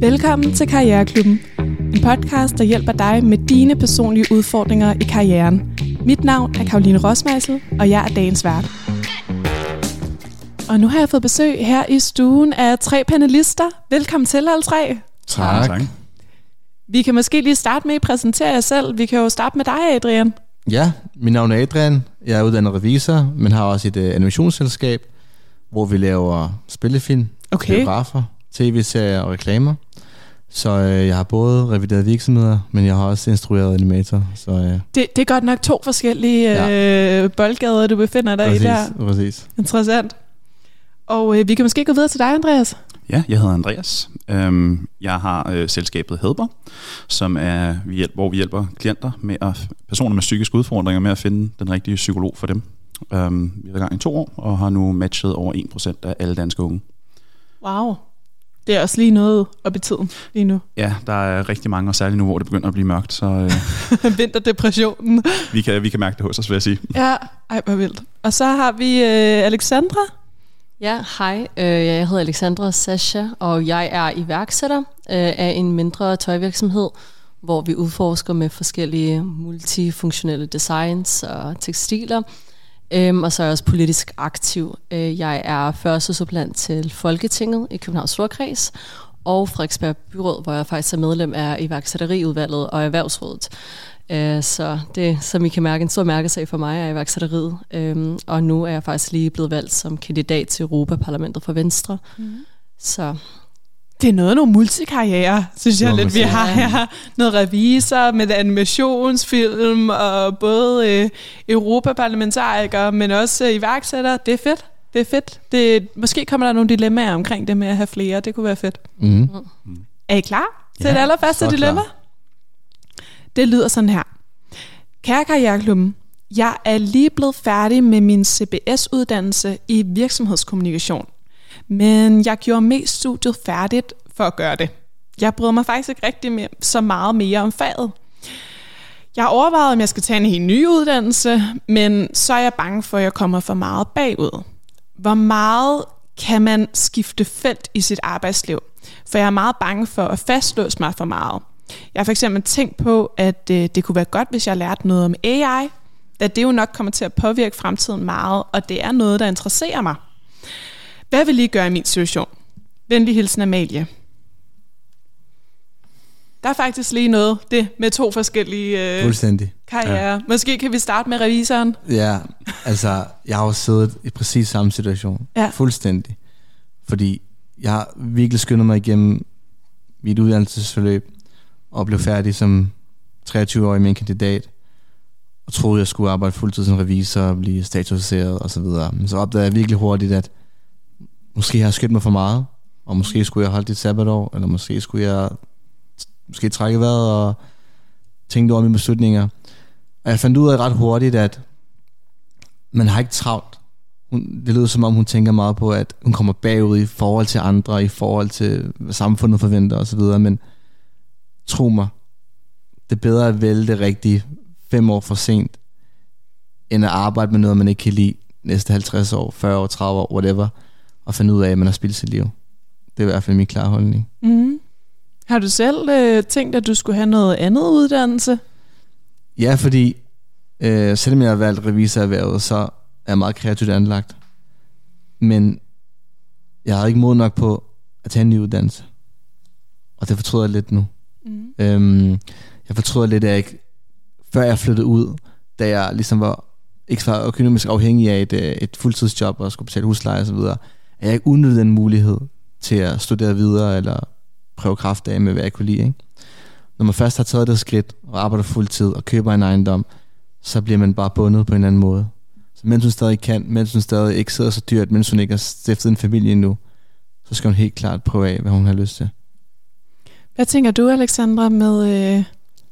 Velkommen til Karriereklubben. En podcast, der hjælper dig med dine personlige udfordringer i karrieren. Mit navn er Karoline Rosmeisel, og jeg er dagens vært. Og nu har jeg fået besøg her i stuen af tre panelister. Velkommen til alle tre. Tak. tak. Vi kan måske lige starte med at præsentere jer selv. Vi kan jo starte med dig, Adrian. Ja, mit navn er Adrian. Jeg er uddannet revisor, men har også et uh, animationsselskab, hvor vi laver spillefilm, okay. biografer, tv-serier og reklamer. Så øh, jeg har både revideret virksomheder, men jeg har også instrueret animator. Så, øh. det, det er godt nok to forskellige ja. øh, boldgader, du befinder dig præcis, i der. Præcis. Interessant. Og øh, vi kan måske gå videre til dig, Andreas. Ja, jeg hedder Andreas. Øhm, jeg har øh, selskabet Helper, som er, vi hjælper, hvor vi hjælper klienter med at, personer med psykiske udfordringer med at finde den rigtige psykolog for dem. Øhm, vi har været i gang i to år, og har nu matchet over 1% af alle danske unge. Wow. Det er også lige noget op i tiden lige nu. Ja, der er rigtig mange, og særligt nu, hvor det begynder at blive mørkt. Så, øh, Vinterdepressionen. vi, kan, vi kan mærke det hos os, vil jeg sige. Ja, ej, hvor vildt. Og så har vi øh, Alexandra. Ja, hej. Øh, jeg hedder Alexandra Sasha, og jeg er iværksætter øh, af en mindre tøjvirksomhed, hvor vi udforsker med forskellige multifunktionelle designs og tekstiler. Øhm, og så er jeg også politisk aktiv. Øh, jeg er første supplant til Folketinget i Københavns Storkreds, og Frederiksberg Byråd, hvor jeg faktisk er medlem af iværksætteriudvalget og erhvervsrådet. Øh, så det, som I kan mærke, en stor mærkesag for mig er iværksætteriet. Øh, og nu er jeg faktisk lige blevet valgt som kandidat til Europaparlamentet for Venstre. Mm. Så det er noget af nogle multikarriere, synes jeg lidt, vi har her. Noget revisor med animationsfilm og både øh, europaparlamentarikere, men også øh, iværksættere. Det er fedt. Det er fedt. Det, måske kommer der nogle dilemmaer omkring det med at have flere. Det kunne være fedt. Mm. Mm. Er I klar til ja, det allerførste dilemma? Klar. Det lyder sådan her. Kære Karriereklubben, jeg er lige blevet færdig med min CBS-uddannelse i virksomhedskommunikation. Men jeg gjorde mest studiet færdigt for at gøre det. Jeg brød mig faktisk ikke rigtig med, så meget mere om faget. Jeg overvejede, om jeg skal tage en helt ny uddannelse, men så er jeg bange for, at jeg kommer for meget bagud. Hvor meget kan man skifte felt i sit arbejdsliv? For jeg er meget bange for at fastlåse mig for meget. Jeg har for eksempel tænkt på, at øh, det kunne være godt, hvis jeg lærte noget om AI, da det jo nok kommer til at påvirke fremtiden meget, og det er noget, der interesserer mig. Hvad vil I gøre i min situation? Venlig hilsen Amalie. Der er faktisk lige noget, det med to forskellige øh, Fuldstændig. karriere. Ja. Måske kan vi starte med revisoren. Ja, altså, jeg har jo siddet i præcis samme situation. Ja. Fuldstændig. Fordi jeg har virkelig skyndet mig igennem mit uddannelsesforløb, og blev færdig som 23-årig med en kandidat, og troede, jeg skulle arbejde fuldtid som revisor og blive statualiseret og så videre. Men så opdagede jeg virkelig hurtigt, at måske har jeg skyndt mig for meget, og måske skulle jeg holde dit sabbatår, eller måske skulle jeg måske trække vejret og tænke over mine beslutninger. Og jeg fandt ud af ret hurtigt, at man har ikke travlt. Hun, det lyder som om, hun tænker meget på, at hun kommer bagud i forhold til andre, i forhold til, hvad samfundet forventer osv., men tro mig, det er bedre at vælge det rigtige fem år for sent, end at arbejde med noget, man ikke kan lide næste 50 år, 40 år, 30 år, whatever, og finde ud af, at man har spildt sit liv. Det er i hvert fald min klare holdning. Mm. Har du selv øh, tænkt, at du skulle have noget andet uddannelse? Ja, fordi øh, selvom jeg har valgt revisorerhvervet, så er jeg meget kreativt anlagt. Men jeg har ikke mod nok på at tage en ny uddannelse. Og det fortryder jeg lidt nu. Mm. Øhm, jeg fortryder lidt, at jeg ikke, før jeg flyttede ud, da jeg ligesom var ikke var økonomisk afhængig af et, øh, et fuldtidsjob og skulle betale husleje og så videre, at jeg ikke udnyttede den mulighed til at studere videre eller prøve kraft af med, hvad jeg kunne lide. Ikke? Når man først har taget det skridt og arbejder fuldtid og køber en ejendom, så bliver man bare bundet på en anden måde. Så mens hun stadig kan, mens hun stadig ikke sidder så dyrt, mens hun ikke har stiftet en familie endnu, så skal hun helt klart prøve af, hvad hun har lyst til. Hvad tænker du, Alexandra, med øh,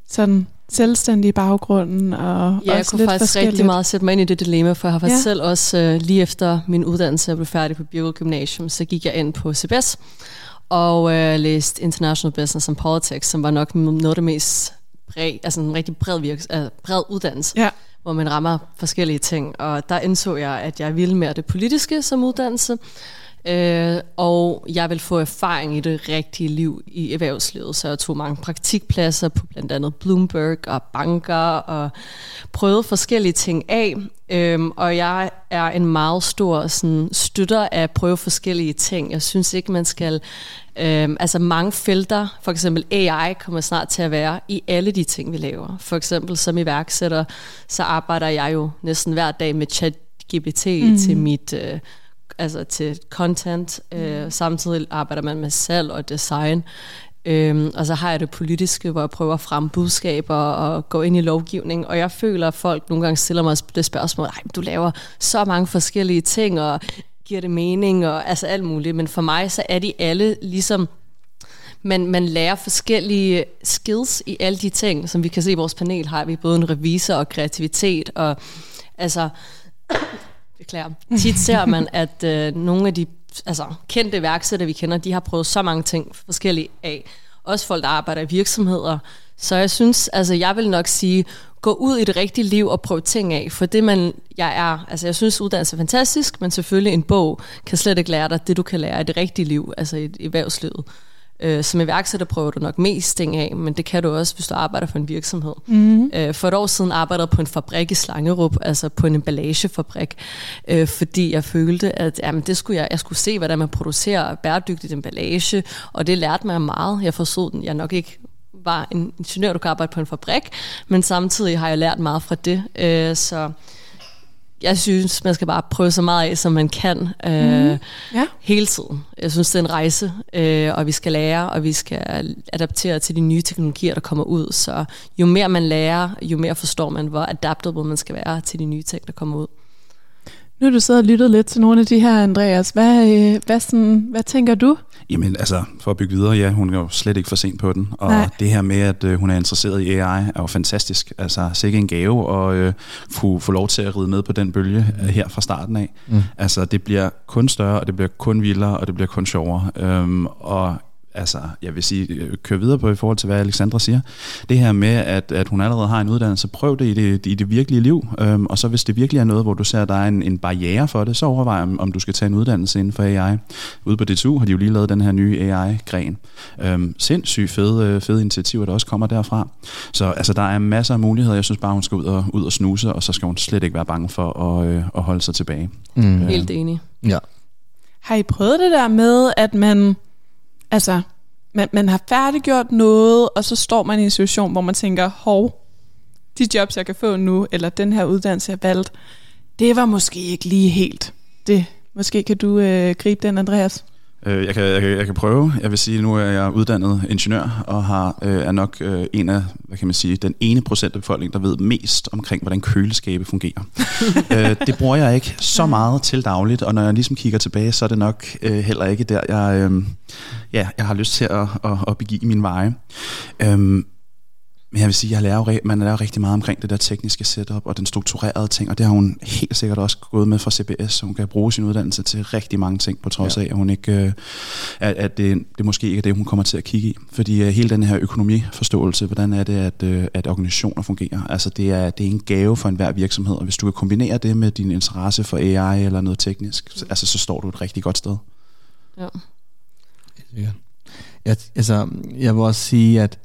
sådan selvstændig baggrunden og ja, jeg kunne faktisk rigtig meget sætte mig ind i det dilemma, for jeg har faktisk ja. selv også øh, lige efter min uddannelse, jeg blev færdig på Bjerg Gymnasium, så gik jeg ind på CBS og øh, læste International Business and Politics, som var nok noget af det mest bred, altså en rigtig bred, virks, øh, bred uddannelse, ja. hvor man rammer forskellige ting. Og der indså jeg, at jeg ville mere det politiske som uddannelse, Øh, og jeg vil få erfaring i det rigtige liv i erhvervslivet, så jeg tog mange praktikpladser på blandt andet Bloomberg og banker og prøvede forskellige ting af. Øhm, og jeg er en meget stor sådan, støtter af at prøve forskellige ting. Jeg synes ikke, man skal... Øhm, altså mange felter, for eksempel AI, kommer snart til at være i alle de ting, vi laver. For eksempel som iværksætter, så arbejder jeg jo næsten hver dag med ChatGPT mm. til mit... Øh, altså til content. Øh, samtidig arbejder man med salg og design. Øhm, og så har jeg det politiske, hvor jeg prøver at fremme budskaber og gå ind i lovgivning. Og jeg føler, at folk nogle gange stiller mig det spørgsmål, Ej, du laver så mange forskellige ting, og giver det mening, og altså alt muligt. Men for mig, så er de alle ligesom man, man lærer forskellige skills i alle de ting, som vi kan se i vores panel, har vi både en revisor og kreativitet, og altså, beklager, tit ser man, at øh, nogle af de altså, kendte værksætter, vi kender, de har prøvet så mange ting forskellige af. Også folk, der arbejder i virksomheder. Så jeg synes, altså jeg vil nok sige, gå ud i det rigtige liv og prøve ting af. For det man, jeg er, altså jeg synes uddannelse er fantastisk, men selvfølgelig en bog kan slet ikke lære dig det, du kan lære i det rigtige liv, altså i, i erhvervslivet. Øh, som iværksætter prøver du nok mest ting af, men det kan du også, hvis du arbejder for en virksomhed. Mm. Øh, for et år siden arbejdede jeg på en fabrik i Slangerup, altså på en emballagefabrik, øh, fordi jeg følte, at jamen, det skulle jeg, jeg skulle se, hvordan man producerer bæredygtigt emballage, og det lærte mig meget. Jeg forstod den, jeg nok ikke var en ingeniør, du kan arbejde på en fabrik, men samtidig har jeg lært meget fra det. Øh, så jeg synes, man skal bare prøve så meget af, som man kan øh, mm. ja. hele tiden. Jeg synes, det er en rejse, øh, og vi skal lære, og vi skal adaptere til de nye teknologier, der kommer ud. Så jo mere man lærer, jo mere forstår man, hvor adaptable man skal være til de nye ting, der kommer ud. Nu har du siddet og lyttet lidt til nogle af de her, Andreas. Hvad, øh, hvad, sådan, hvad tænker du? Jamen altså, for at bygge videre, ja, hun er jo slet ikke for sent på den. Og Nej. det her med, at øh, hun er interesseret i AI, er jo fantastisk. Altså, sikkert en gave at øh, få, få lov til at ride med på den bølge øh, her fra starten af. Mm. Altså, det bliver kun større, og det bliver kun vildere, og det bliver kun sjovere. Øhm, og altså, jeg vil sige, øh, køre videre på i forhold til, hvad Alexandra siger. Det her med, at, at hun allerede har en uddannelse, prøv det i det, i det virkelige liv, øhm, og så hvis det virkelig er noget, hvor du ser, at der er en, en barriere for det, så overvej, om, om du skal tage en uddannelse inden for AI. Ude på DTU har de jo lige lavet den her nye AI-gren. Øhm, sindssygt fede, øh, fede initiativer, der også kommer derfra. Så altså, der er masser af muligheder. Jeg synes bare, hun skal ud og, ud og snuse, og så skal hun slet ikke være bange for at, øh, at holde sig tilbage. Mm. Helt enig. Ja. Har I prøvet det der med, at man altså, man, man har færdiggjort noget, og så står man i en situation, hvor man tænker, hov, de jobs, jeg kan få nu, eller den her uddannelse, jeg valgte, det var måske ikke lige helt det. Måske kan du øh, gribe den, Andreas? Øh, jeg, kan, jeg, kan, jeg kan prøve. Jeg vil sige, at nu er jeg uddannet ingeniør og har øh, er nok øh, en af, hvad kan man sige, den ene procent af befolkningen, der ved mest omkring, hvordan køleskabe fungerer. øh, det bruger jeg ikke så meget til dagligt, og når jeg ligesom kigger tilbage, så er det nok øh, heller ikke der, jeg, øh, ja, jeg har lyst til at, at, at begive min veje. Øh, men jeg vil sige, at jeg lærer man lærer rigtig meget omkring det der tekniske setup og den strukturerede ting, og det har hun helt sikkert også gået med fra CBS, så hun kan bruge sin uddannelse til rigtig mange ting, på trods ja. af, at, hun ikke, øh, at, at det, det måske ikke er det, hun kommer til at kigge i. Fordi uh, hele den her økonomiforståelse, hvordan er det, at, uh, at organisationer fungerer, altså det er, det er en gave for enhver virksomhed, og hvis du kan kombinere det med din interesse for AI eller noget teknisk, altså så står du et rigtig godt sted. Ja. Ja. Jeg, altså, jeg vil også sige, at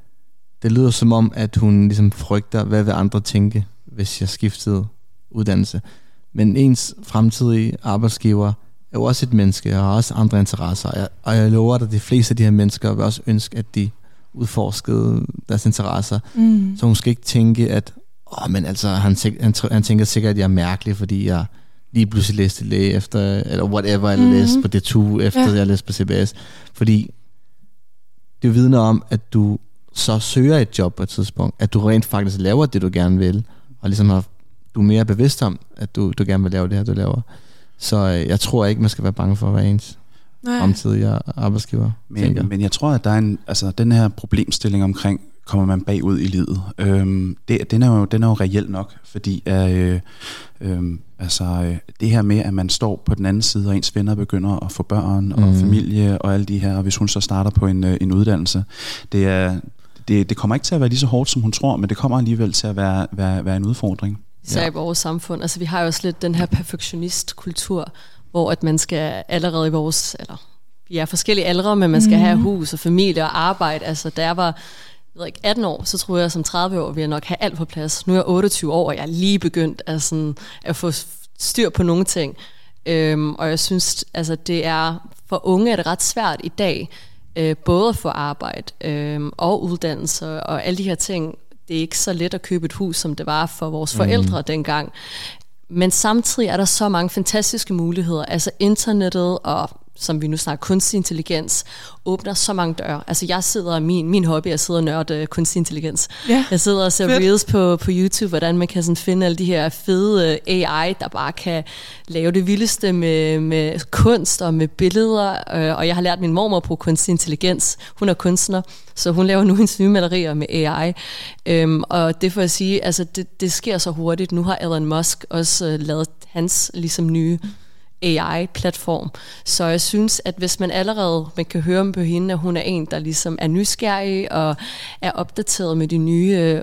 det lyder som om, at hun ligesom frygter, hvad vil andre tænke, hvis jeg skiftede uddannelse. Men ens fremtidige arbejdsgiver er jo også et menneske, og har også andre interesser. Og jeg, og jeg lover dig, at de fleste af de her mennesker vil også ønske, at de udforskede deres interesser. Mm. Så hun skal ikke tænke, at åh, men altså, han, han, han tænker sikkert, at jeg er mærkelig, fordi jeg lige pludselig læste læge efter, eller whatever, eller mm. læste på D2, efter ja. jeg læste på CBS. Fordi det vidner om, at du så søger et job på et tidspunkt, at du rent faktisk laver det, du gerne vil, og ligesom har, du er mere bevidst om, at du, du gerne vil lave det her, du laver. Så øh, jeg tror ikke, man skal være bange for at være ens Nej. fremtidige arbejdsgiver. Men, men jeg tror, at der er en, altså, den her problemstilling omkring, kommer man bagud i livet, øhm, det, den, er jo, den er jo reelt nok, fordi øh, øh, altså, øh, det her med, at man står på den anden side, og ens venner begynder at få børn og mm. familie og alle de her, og hvis hun så starter på en, øh, en uddannelse, det er, det, det kommer ikke til at være lige så hårdt, som hun tror, men det kommer alligevel til at være, være, være en udfordring. Især ja. i vores samfund. Altså, vi har jo også lidt den her perfektionistkultur, hvor at man skal allerede i vores, eller vi er forskellige aldre, men man skal mm. have hus og familie og arbejde. Altså, da jeg var jeg ved ikke, 18 år, så tror jeg som 30 år vil jeg nok have alt på plads. Nu er jeg 28 år, og jeg er lige begyndt at, sådan, at få styr på nogle ting. Øhm, og jeg synes, altså det er, for unge er det ret svært i dag, øh, både at få arbejde øh, og uddannelse og alle de her ting. Det er ikke så let at købe et hus, som det var for vores forældre mm. dengang. Men samtidig er der så mange fantastiske muligheder. Altså internettet og som vi nu snakker, kunstig intelligens, åbner så mange døre. Altså jeg sidder, min, min hobby er at sidde og nørde kunstig intelligens. Ja, jeg sidder og ser fedt. reels på, på YouTube, hvordan man kan sådan finde alle de her fede øh, AI, der bare kan lave det vildeste med, med kunst og med billeder. Øh, og jeg har lært min mormor at bruge kunstig intelligens. Hun er kunstner, så hun laver nu hendes nye malerier med AI. Øhm, og det får jeg sige, altså det, det sker så hurtigt. Nu har Elon Musk også øh, lavet hans ligesom nye AI-platform. Så jeg synes, at hvis man allerede man kan høre på hende, at hun er en, der ligesom er nysgerrig og er opdateret med de nye øh,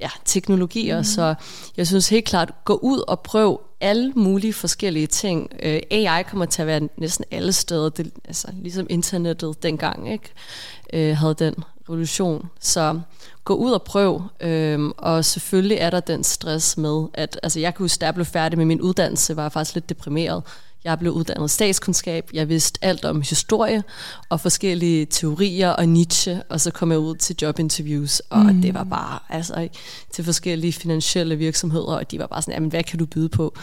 ja, teknologier, mm. så jeg synes helt klart, gå ud og prøv alle mulige forskellige ting. Øh, AI kommer til at være næsten alle steder, det, altså, ligesom internettet dengang ikke? Uh, havde den revolution. Så gå ud og prøv, øhm, og selvfølgelig er der den stress med, at altså jeg kan huske, da jeg blev færdig med min uddannelse, var jeg faktisk lidt deprimeret. Jeg blev uddannet statskundskab, jeg vidste alt om historie og forskellige teorier og Nietzsche, og så kom jeg ud til jobinterviews, og mm. det var bare altså, til forskellige finansielle virksomheder, og de var bare sådan, jamen hvad kan du byde på?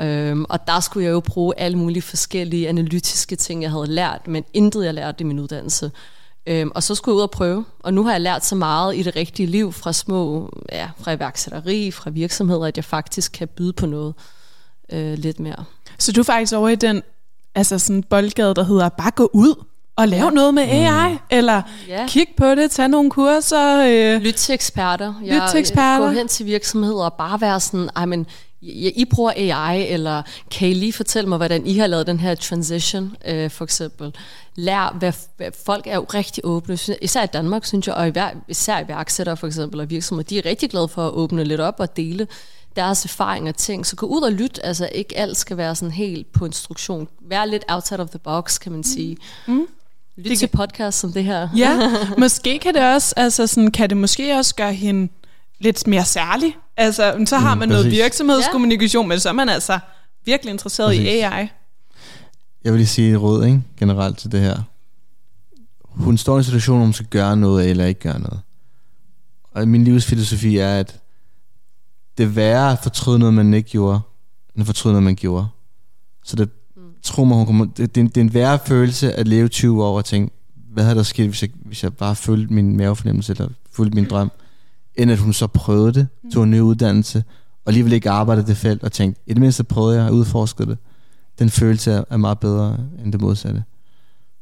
Øhm, og der skulle jeg jo bruge alle mulige forskellige analytiske ting, jeg havde lært, men intet jeg lærte i min uddannelse. Øhm, og så skulle jeg ud og prøve. Og nu har jeg lært så meget i det rigtige liv fra små, ja, fra iværksætteri, fra virksomheder, at jeg faktisk kan byde på noget øh, lidt mere. Så du er faktisk over i den altså sådan boldgade, der hedder bare gå ud og lave ja. noget med AI, mm. eller ja. kig på det, tage nogle kurser. Øh, Lyt til eksperter. Lyt til eksperter. Gå hen til virksomheder og bare være sådan, ej men, I bruger AI, eller kan I lige fortælle mig, hvordan I har lavet den her transition, øh, for eksempel. Lær, hvad, hvad, folk er jo rigtig åbne, især i Danmark, synes jeg, og især iværksættere for eksempel, og virksomheder, de er rigtig glade for at åbne lidt op og dele deres erfaringer og ting. Så gå ud og lyt, altså ikke alt skal være sådan helt på instruktion. Vær lidt outside of the box, kan man sige. Mm. mm. Lyt det til kan... podcast som det her. Ja, måske kan det også, altså sådan, kan det måske også gøre hende lidt mere særlig. Altså, så har mm, man mm, noget virksomhedskommunikation, ja. men så er man altså virkelig interesseret præcis. i AI. Jeg vil lige sige et råd, ikke? generelt til det her. Hun står i en situation, hvor hun skal gøre noget eller ikke gøre noget. Og min livsfilosofi er, at det er værre at fortryde noget, man ikke gjorde, end at fortryde noget, man gjorde. Så det, mm. tro mig, hun kommer, det, det, er en, det er en værre følelse at leve 20 år og tænke, hvad havde der sket, hvis jeg, hvis jeg bare følte min mavefornemmelse, eller fulgte min drøm, end at hun så prøvede det, mm. tog en ny uddannelse, og alligevel ikke arbejdede det felt, og tænkte, i det mindste prøvede jeg at udforske det. Den følelse er, er meget bedre end det modsatte.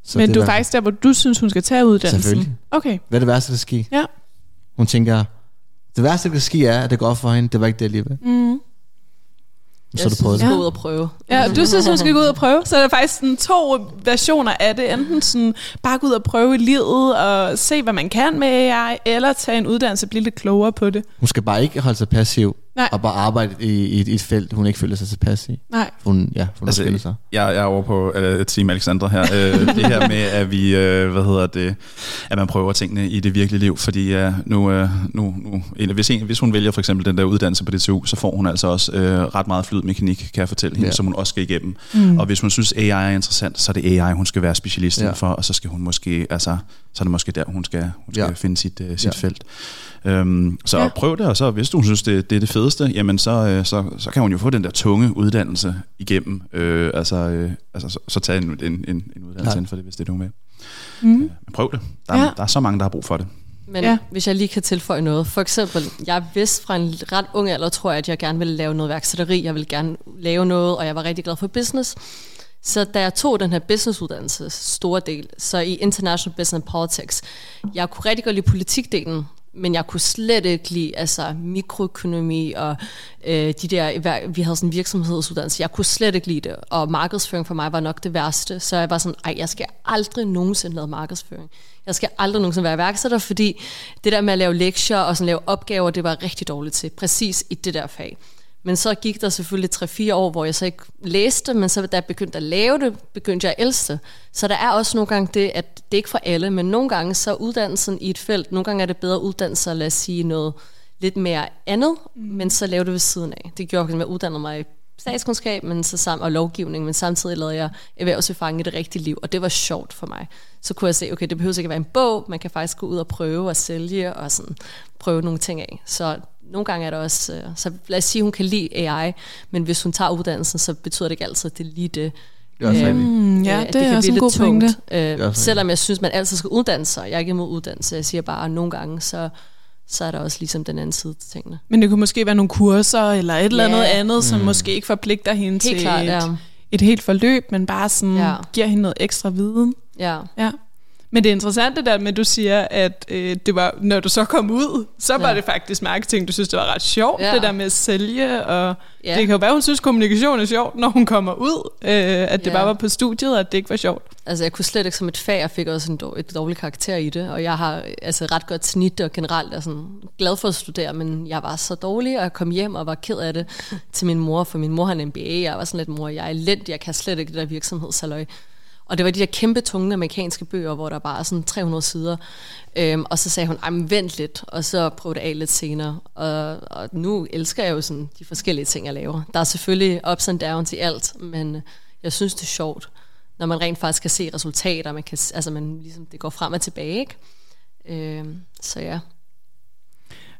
Så Men det du er faktisk der, hvor du synes, hun skal tage uddannelsen? Selvfølgelig. Okay. Hvad er det værste, der sker? Ja. Hun tænker, det værste, der kan ske, er, at det går for hende. Det var ikke det alligevel. Mm. Så jeg du synes, du skal ud og prøve. Ja, du synes, hun skal gå ud og prøve. Så er der faktisk sådan to versioner af det. Enten sådan, bare gå ud og prøve livet og se, hvad man kan med AI, eller tage en uddannelse og blive lidt klogere på det. Hun skal bare ikke holde sig passiv. Nej. Og bare arbejde i, i, et felt, hun ikke føler sig tilpas i. Nej. Hun, ja, hun altså, sig. Jeg, jeg er over på uh, Team Alexandra her. uh, det her med, at vi, uh, hvad hedder det, at man prøver tingene i det virkelige liv, fordi uh, nu, uh, nu, nu hvis, en, hvis hun vælger for eksempel den der uddannelse på DTU, så får hun altså også uh, ret meget flydmekanik, kan jeg fortælle hende, ja. som hun også skal igennem. Mm. Og hvis hun synes, AI er interessant, så er det AI, hun skal være specialist ja. for, og så skal hun måske, altså, så er det måske der, hun skal, hun skal ja. finde sit, uh, sit ja. felt. Øhm, så ja. prøv det, og så hvis du synes, det, det er det fedeste, jamen så, øh, så, så kan hun jo få den der tunge uddannelse igennem. Øh, altså, øh, altså så, så tage en, en, en, en uddannelse ja. inden for det, hvis det er du med. Mm. Øh, men prøv det. Der, ja. der er så mange, der har brug for det. Men ja. hvis jeg lige kan tilføje noget. For eksempel, jeg vidste fra en ret ung alder, tror jeg, at jeg gerne ville lave noget værksætteri. Jeg ville gerne lave noget, og jeg var rigtig glad for business. Så da jeg tog den her businessuddannelse, store del, så i International Business and Politics, jeg kunne rigtig godt lide politikdelen, men jeg kunne slet ikke lide altså, mikroøkonomi og øh, de der, vi havde sådan en virksomhedsuddannelse, jeg kunne slet ikke lide det, og markedsføring for mig var nok det værste, så jeg var sådan, ej, jeg skal aldrig nogensinde lave markedsføring. Jeg skal aldrig nogensinde være iværksætter, fordi det der med at lave lektier og sådan lave opgaver, det var rigtig dårligt til, præcis i det der fag. Men så gik der selvfølgelig 3-4 år, hvor jeg så ikke læste, men så da jeg begyndte at lave det, begyndte jeg at elske det. Så der er også nogle gange det, at det er ikke for alle, men nogle gange så uddannelsen i et felt, nogle gange er det bedre uddannelse, lad os sige noget lidt mere andet, mm. men så lave det ved siden af. Det gjorde, at jeg uddannede mig i statskundskab men så sammen, og lovgivning, men samtidig lavede jeg erhvervserfaring i det rigtige liv, og det var sjovt for mig. Så kunne jeg se, okay, det behøver ikke at være en bog, man kan faktisk gå ud og prøve og sælge, og sådan prøve nogle ting af. Så nogle gange er der også, øh, så lad os sige, hun kan lide AI, men hvis hun tager uddannelsen, så betyder det ikke altid, at det er lige det. Det er også Øhm, mm. ja, øh, det, det er også en god tungt. pointe. Øh, selvom jeg synes, man altid skal uddanne sig. Jeg er ikke imod uddannelse. Jeg siger bare, at nogle gange, så, så er der også ligesom den anden side til tingene. Men det kunne måske være nogle kurser, eller et eller andet Ja. andet, som måske ikke forpligter hende Helt til klart, et, ja. et helt forløb, men bare sådan Ja. giver hende noget ekstra viden. ja. Ja. Men det er interessant det der med, at du siger, at øh, det var, når du så kom ud, så var Ja. det faktisk marketing, du synes, det var ret sjovt, Ja. det der med at sælge, og Ja. det kan jo være, hun synes, kommunikation er sjovt, når hun kommer ud, øh, at det Ja. bare var på studiet, og at det ikke var sjovt. Altså, jeg kunne slet ikke som et fag, jeg fik også en dår, et dårligt karakter i det, og jeg har altså ret godt snit og generelt er sådan glad for at studere, men jeg var så dårlig, og jeg kom hjem og var ked af det til min mor, for min mor har en MBA, jeg var sådan lidt, mor, jeg er elendig, jeg kan slet ikke det der virksomhedshalløj. Og det var de der kæmpe, tunge amerikanske bøger, hvor der bare er sådan 300 sider. Øhm, og så sagde hun, ej, men vent lidt, og så prøv det af lidt senere. Og, og nu elsker jeg jo sådan de forskellige ting, jeg laver. Der er selvfølgelig ups and downs i alt, men jeg synes, det er sjovt, når man rent faktisk kan se resultater. Man kan, altså man, ligesom, det går frem og tilbage, ikke? Øhm, så ja.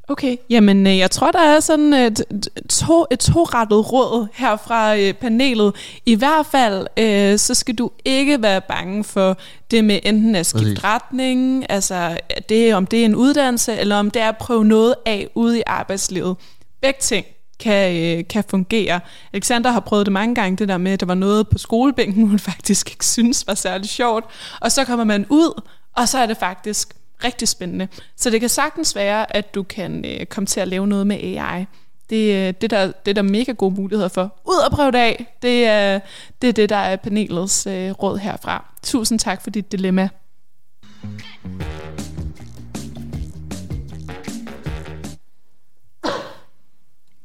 Okay, jamen øh, jeg tror, der er sådan et, to, et torettet råd her fra øh, panelet. I hvert fald, øh, så skal du ikke være bange for det med enten at skifte retning, altså det, om det er en uddannelse, eller om det er at prøve noget af ude i arbejdslivet. Begge ting kan, øh, kan fungere. Alexander har prøvet det mange gange, det der med, at der var noget på skolebænken, hun faktisk ikke synes var særlig sjovt. Og så kommer man ud, og så er det faktisk rigtig spændende. Så det kan sagtens være, at du kan øh, komme til at lave noget med AI. Det, øh, det, der, det er der mega gode muligheder for. Ud og prøve det af. Det er det, er det der er panelets øh, råd herfra. Tusind tak for dit dilemma.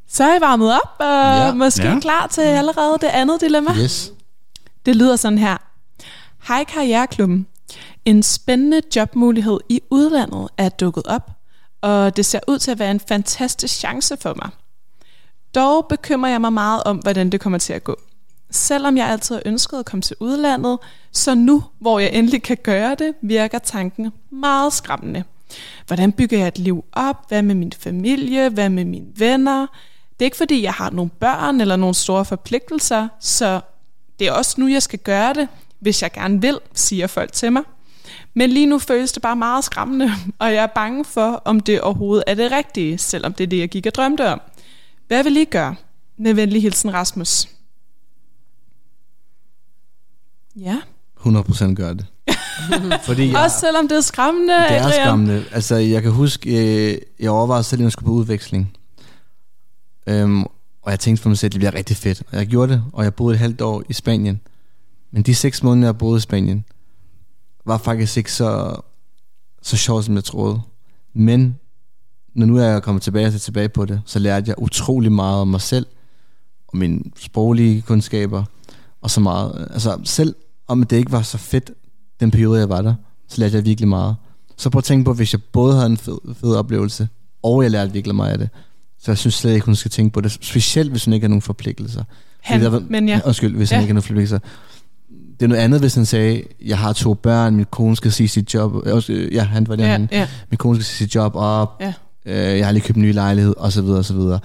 Så er I varmet op, og ja. Måske. Ja. klar til allerede det andet dilemma. Yes. Det lyder sådan her. Hej Karriereklubben. En spændende jobmulighed i udlandet er dukket op, og det ser ud til at være en fantastisk chance for mig. Dog bekymrer jeg mig meget om, hvordan det kommer til at gå. Selvom jeg altid har ønsket at komme til udlandet, så nu, hvor jeg endelig kan gøre det, virker tanken meget skræmmende. Hvordan bygger jeg et liv op? Hvad med min familie? Hvad med mine venner? Det er ikke fordi, jeg har nogle børn eller nogle store forpligtelser, så det er også nu, jeg skal gøre det, hvis jeg gerne vil, siger folk til mig. Men lige nu føles det bare meget skræmmende, og jeg er bange for, om det overhovedet er det rigtige, selvom det er det, jeg gik og drømte om. Hvad vil I gøre? Med venlig hilsen, Rasmus. Ja. 100% gør det. Fordi jeg, Også selvom det er skræmmende, det er Adrian. skræmmende. Altså, jeg kan huske, øh, jeg overvejede selv, at jeg skulle på udveksling. Øhm, og jeg tænkte for mig selv, at det bliver rigtig fedt. Og jeg gjorde det, og jeg boede et halvt år i Spanien. Men de seks måneder, jeg boede i Spanien, var faktisk ikke så, så sjovt, som jeg troede. Men når nu er jeg kommet tilbage og tilbage på det, så lærte jeg utrolig meget om mig selv, og mine sproglige kundskaber, og så meget. Altså selv om det ikke var så fedt, den periode, jeg var der, så lærte jeg virkelig meget. Så prøv at tænke på, hvis jeg både havde en fed, fed oplevelse, og jeg lærte virkelig meget af det, så jeg synes slet ikke, hun skal tænke på det. Specielt, hvis hun ikke har nogen forpligtelser. Han, der- men ja. Undskyld, hvis. Ja. han ikke har nogen forpligtelser. Det er noget andet, hvis han sagde, jeg har to børn, min kone skal sige sit job. øh, også, øh, Ja, han var der. Ja, han, ja. min kone skal sige sit job op. Ja. Øh, jeg har lige købt en ny lejlighed, og så videre, og så videre.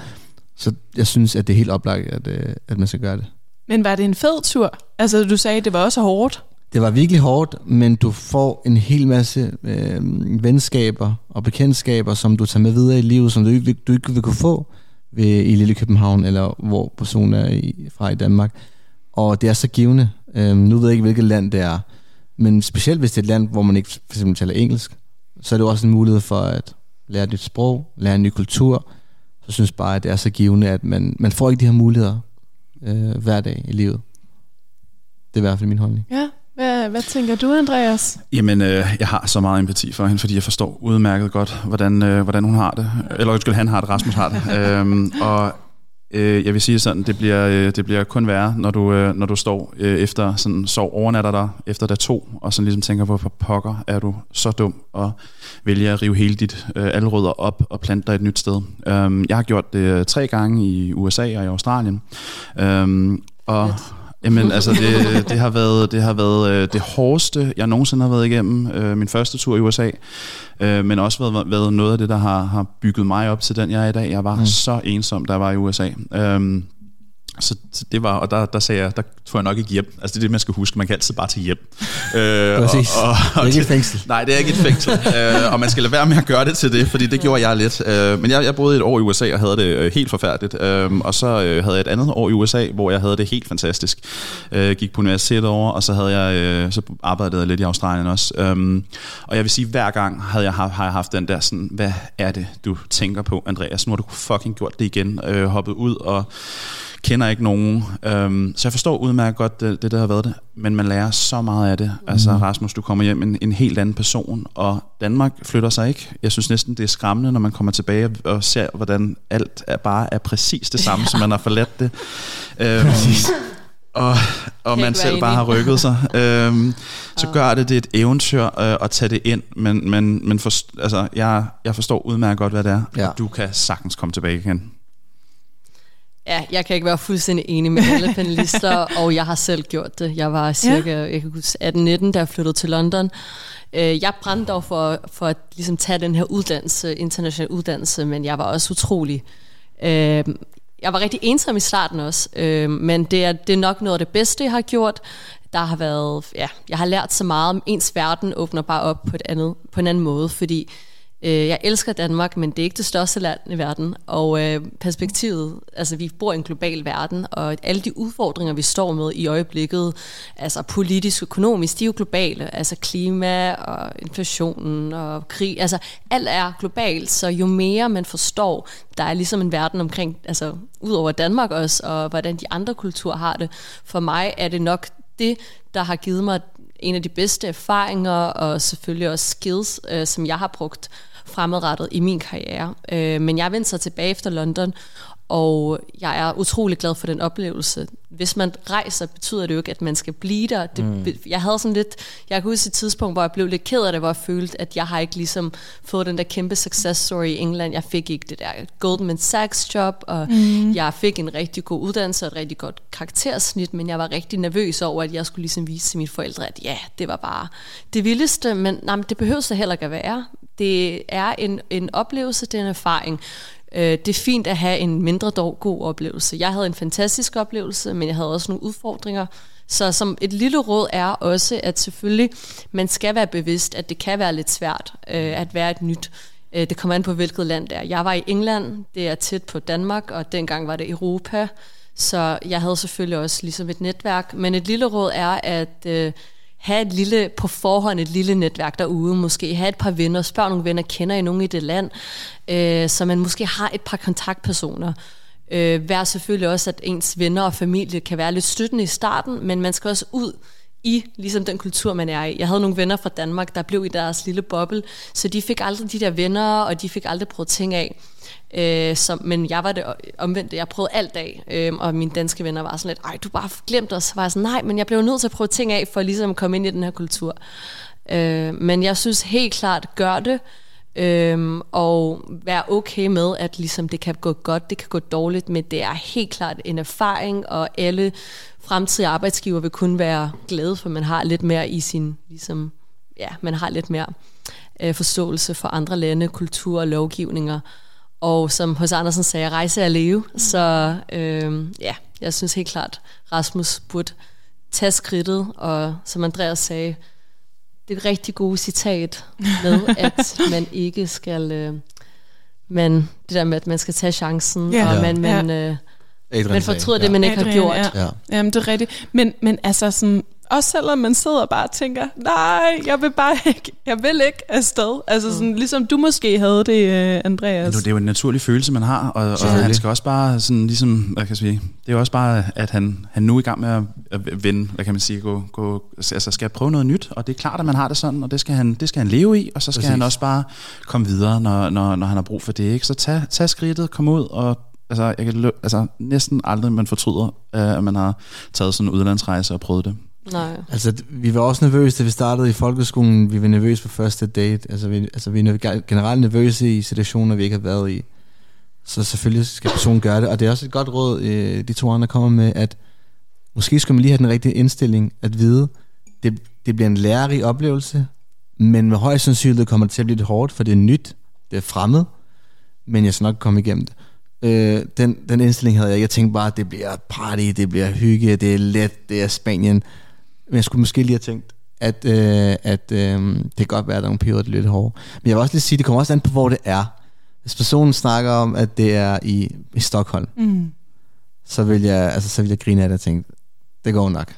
Så jeg synes, at det er helt oplagt, at, øh, at man skal gøre det. Men var det en fed tur? Altså, du sagde, det var også hårdt. Det var virkelig hårdt, men du får en hel masse øh, venskaber og bekendtskaber, som du tager med videre i livet, som du ikke, du ikke vil kunne få ved, i Lille København, eller hvor personen er i, fra i Danmark. Og det er så givende. Øh, nu ved jeg ikke, hvilket land det er, men specielt hvis det er et land, hvor man ikke for eksempel taler engelsk, så er det jo også en mulighed for at lære et nyt sprog, lære en ny kultur. Så jeg synes bare, at det er så givende, at man, man får ikke de her muligheder øh, hver dag i livet. Det er i hvert fald min holdning. Ja. Hvad, hvad tænker du, Andreas? Jamen, øh, jeg har så meget empati for hende, fordi jeg forstår udmærket godt, hvordan, øh, hvordan hun har det. Eller undskyld, han har det, Rasmus har det. øhm, og Øh, jeg vil sige sådan, det bliver, øh, det bliver kun værre, når du, øh, når du står øh, efter sådan sov overnatter dig efter dag to, og sådan ligesom tænker, hvorfor pokker er du så dum, og vælger at rive hele dit øh, alrødder op og plante dig et nyt sted. Øhm, jeg har gjort det øh, tre gange i USA og i Australien. Øhm, og Jamen altså, det, det har været, det, har været øh, det hårdeste, jeg nogensinde har været igennem. Øh, min første tur i USA, øh, men også været, været noget af det, der har, har bygget mig op til den, jeg er i dag. Jeg var mm. så ensom, jeg var i USA. Øh, så, det var, og der, der sagde jeg, der tror jeg nok ikke hjem. Altså det er det, man skal huske. Man kan altid bare tage hjem. Øh, Præcis. Og, og, og, det er ikke et fængsel. Nej, det er ikke et fængsel. øh, og man skal lade være med at gøre det til det, fordi det gjorde jeg lidt. Øh, men jeg, jeg boede et år i USA og havde det øh, helt forfærdeligt. Øh, og så øh, havde jeg et andet år i USA, hvor jeg havde det helt fantastisk. Øh, gik på universitetet over, og så havde jeg øh, så arbejdede jeg lidt i Australien også. Øh, og jeg vil sige, hver gang havde jeg, har jeg haft den der sådan, hvad er det, du tænker på, Andreas? Nu har du fucking gjort det igen. Øh, hoppet ud og kender ikke nogen. Øhm, så jeg forstår udmærket godt det, det, der har været det, men man lærer så meget af det. Mm. Altså Rasmus, du kommer hjem en, en helt anden person, og Danmark flytter sig ikke. Jeg synes næsten, det er skræmmende, når man kommer tilbage og ser, hvordan alt er bare er præcis det samme, ja. som man har forladt det. Øhm, præcis og, og man selv bare har rykket sig, øhm, så gør det, det er et eventyr øh, at tage det ind, men, men, men for, altså, jeg, jeg forstår udmærket godt, hvad det er, ja. du kan sagtens komme tilbage igen. Ja, jeg kan ikke være fuldstændig enig med alle panelister, og jeg har selv gjort det. Jeg var cirka ja. jeg kan 18-19, da jeg flyttede til London. Øh, jeg brændte dog for, for at ligesom tage den her uddannelse, international uddannelse, men jeg var også utrolig... Øh, jeg var rigtig ensom i starten også, øh, men det er, det er nok noget af det bedste, jeg har gjort. Der har været, ja, jeg har lært så meget om ens verden åbner bare op på, et andet, på en anden måde, fordi Øh, jeg elsker Danmark, men det er ikke det største land i verden. Og øh, perspektivet, altså vi bor i en global verden, og alle de udfordringer, vi står med i øjeblikket, altså politisk, økonomisk, de er jo globale. Altså klima og inflationen og krig, altså alt er globalt, så jo mere man forstår, der er ligesom en verden omkring, altså ud over Danmark også, og hvordan de andre kulturer har det. For mig er det nok det, der har givet mig en af de bedste erfaringer, og selvfølgelig også skills, øh, som jeg har brugt fremadrettet i min karriere. Øh, men jeg vendte så tilbage efter London, og jeg er utrolig glad for den oplevelse. Hvis man rejser, betyder det jo ikke, at man skal blive der. Det, mm. Jeg havde sådan lidt, jeg kan huske et tidspunkt, hvor jeg blev lidt ked af det, hvor jeg følte, at jeg har ikke ligesom fået den der kæmpe success story i England. Jeg fik ikke det der Goldman Sachs job, og mm. jeg fik en rigtig god uddannelse og et rigtig godt karaktersnit, men jeg var rigtig nervøs over, at jeg skulle ligesom vise til mine forældre, at ja, det var bare det vildeste, men, nej, men det behøver så heller ikke at være. Det er en, en oplevelse, det er en erfaring. Øh, det er fint at have en mindre dog god oplevelse. Jeg havde en fantastisk oplevelse, men jeg havde også nogle udfordringer. Så som et lille råd er også, at selvfølgelig man skal være bevidst, at det kan være lidt svært øh, at være et nyt. Øh, det kommer an på, hvilket land det er. Jeg var i England, det er tæt på Danmark, og dengang var det Europa. Så jeg havde selvfølgelig også ligesom et netværk. Men et lille råd er, at øh, have et lille, på forhånd et lille netværk derude, måske have et par venner, spørg nogle venner, kender I nogen i det land, øh, så man måske har et par kontaktpersoner. Øh, vær selvfølgelig også, at ens venner og familie kan være lidt støttende i starten, men man skal også ud i ligesom den kultur, man er i. Jeg havde nogle venner fra Danmark, der blev i deres lille boble, så de fik aldrig de der venner, og de fik aldrig prøvet ting af. Øh, så, men jeg var det omvendt. Jeg prøvede alt af, øh, og mine danske venner var sådan lidt, ej, du bare glemt os. Så var jeg sådan, nej, men jeg blev nødt til at prøve ting af, for ligesom at komme ind i den her kultur. Øh, men jeg synes helt klart, gør det, øh, og vær okay med, at ligesom det kan gå godt, det kan gå dårligt, men det er helt klart en erfaring, og alle fremtidige arbejdsgiver vil kun være glade, for man har lidt mere i sin, ligesom, ja, man har lidt mere øh, forståelse for andre lande, kultur og lovgivninger. Og som hos Andersen sagde, rejse er leve. Mm. Så øh, ja, jeg synes helt klart, Rasmus burde tage skridtet, og som Andreas sagde, det er et rigtig gode citat med, at man ikke skal... Øh, men det der med, at man skal tage chancen, ja. og man, man, ja. øh, man fortryder det, man ikke Adrian, har gjort. Ja. Ja. Jamen, det er rigtigt. Men, men altså sådan, også selvom man sidder og bare tænker, nej, jeg vil bare ikke, jeg vil ikke afsted. Altså sådan, mm. ligesom du måske havde det, øh, Andreas. Det er jo en naturlig følelse, man har, og, og han skal også bare sådan ligesom, hvad kan jeg sige, det er jo også bare, at han, han nu er i gang med at, at vende, hvad kan man sige, gå, gå, altså skal prøve noget nyt, og det er klart, at man har det sådan, og det skal han, det skal han leve i, og så skal Præcis. han også bare komme videre, når, når, når han har brug for det, ikke? Så tag, tag skridtet, kom ud og altså, jeg kan, lø- altså næsten aldrig, man fortryder, øh, at man har taget sådan en udlandsrejse og prøvet det. Nej. Altså, vi var også nervøse, da vi startede i folkeskolen. Vi var nervøse på første date. Altså, vi, altså, vi er generelt nervøse i situationer, vi ikke har været i. Så selvfølgelig skal personen gøre det. Og det er også et godt råd, øh, de to andre kommer med, at måske skal man lige have den rigtige indstilling, at vide, det, det bliver en lærerig oplevelse, men med høj sandsynlighed kommer det til at blive lidt hårdt, for det er nyt, det er fremmed, men jeg skal nok komme igennem det. Øh, den, den indstilling havde jeg. Jeg tænkte bare, at det bliver party, det bliver hygge, det er let, det er Spanien. Men jeg skulle måske lige have tænkt, at, øh, at øh, det kan godt være, at der er nogle perioder, der er lidt hårde. Men jeg vil også lige sige, det kommer også an på, hvor det er. Hvis personen snakker om, at det er i, i Stockholm, Mm. så vil, jeg, altså, så vil jeg grine af det og tænke, det går nok.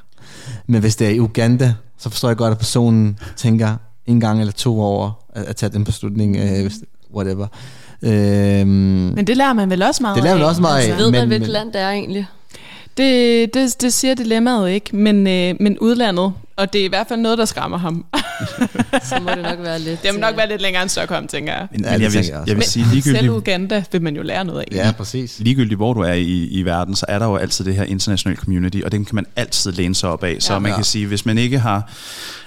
Men hvis det er i Uganda, så forstår jeg godt, at personen tænker en gang eller to over at, at tage den beslutning, øh, hvis, whatever. Øhm, Men det lærer man vel også meget det lærer man af. også meget af. Ved man, men- hvilket men- land det er egentlig? Det, det, det siger dilemmaet ikke, men, øh, men udlandet, og det er i hvert fald noget, der skræmmer ham. Så må det nok være lidt... Det må nok øh, være lidt længere end Stockholm, tænker jeg. Men, Men jeg vil, jeg vil sige, Selv ligegyldigt, Uganda vil man jo lære noget af. Ja, præcis. ligegyldigt hvor du er i, i verden, så er der jo altid det her international community, og den kan man altid læne sig op af. Så Ja. man Ja. kan sige, hvis man ikke har,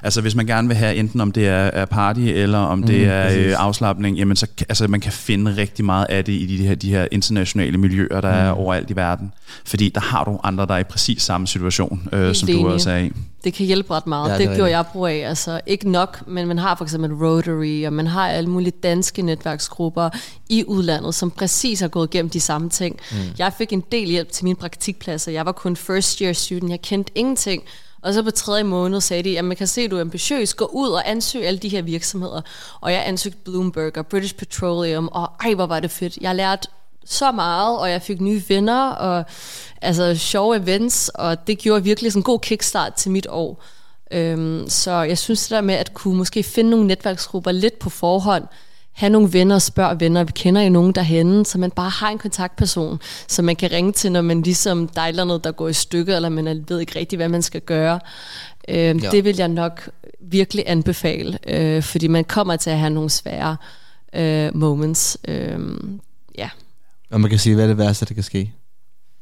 altså hvis man gerne vil have enten om det er, er party, eller om det Mhm, er præcis. øh, afslappning, jamen så altså man kan finde rigtig meget af det i de her, de her internationale miljøer, der er Mhm. overalt i verden. Fordi der har du andre, der er i præcis samme situation, øh, som du også er i. Det kan hjælpe ret meget. Ja, det det, gjorde jeg brug af. Altså, ikke nok, men man har for eksempel Rotary, og man har alle mulige danske netværksgrupper i udlandet, som præcis har gået igennem de samme ting. Mm. Jeg fik en del hjælp til mine praktikpladser. Jeg var kun first year student. Jeg kendte ingenting. Og så på tredje måned sagde de, at man kan se, at du er ambitiøs. Gå ud og ansøg alle de her virksomheder. Og jeg ansøgte Bloomberg og British Petroleum, og ej, hvor var det fedt. Jeg lærte så meget, og jeg fik nye venner, og altså sjove events, og det gjorde virkelig sådan en god kickstart til mit år. Øhm, så jeg synes det der med at kunne måske finde nogle netværksgrupper lidt på forhånd, have nogle venner og spørge venner, vi kender jo nogen derhenne, så man bare har en kontaktperson, som man kan ringe til, når man ligesom der er et eller andet, der går i stykker, eller man ved ikke rigtig, hvad man skal gøre. Øhm, ja. Det vil jeg nok virkelig anbefale, øh, fordi man kommer til at have nogle svære øh, moments. Øh, ja. Og man kan sige, hvad er det værste, der kan ske?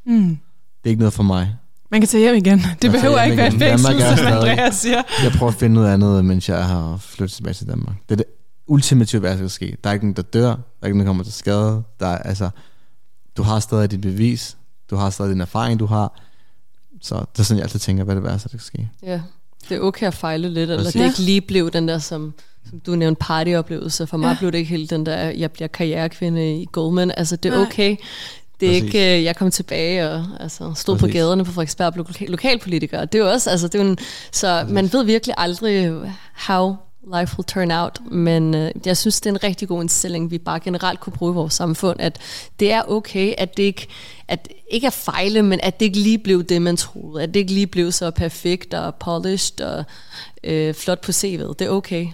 Mm. Det er ikke noget for mig. Man kan tage hjem igen. Det tager behøver ikke være et fængsel, som Andreas siger. Jeg prøver at finde noget andet, mens jeg har flyttet tilbage til Danmark. Det er det ultimative værste, der kan ske. Der er ikke nogen, der dør. Der er ikke nogen, der kommer til skade. Der er, altså, du har stadig dit bevis. Du har stadig din erfaring, du har. Så det er sådan, jeg altid tænker, hvad er det værste, der kan ske. Ja, det er okay at fejle lidt, eller Præcis. det ikke lige blev den der, som, som du nævnte, partyoplevelse. For mig Ja. blev det ikke helt den der, jeg bliver karrierekvinde i Goldman. Altså, det er Nej. okay. Det er Præcis. ikke, øh, jeg kom tilbage og altså, stod på Præcis. gaderne på Frederiksberg og blev lokal, lokalpolitiker. Det er jo også, altså, det er en, så man ved virkelig aldrig, how life will turn out, men øh, jeg synes, det er en rigtig god indstilling, vi bare generelt kunne bruge i vores samfund, at det er okay, at det ikke, at ikke er fejle, men at det ikke lige blev det, man troede, at det ikke lige blev så perfekt og polished og øh, flot på CV'et. Det er okay.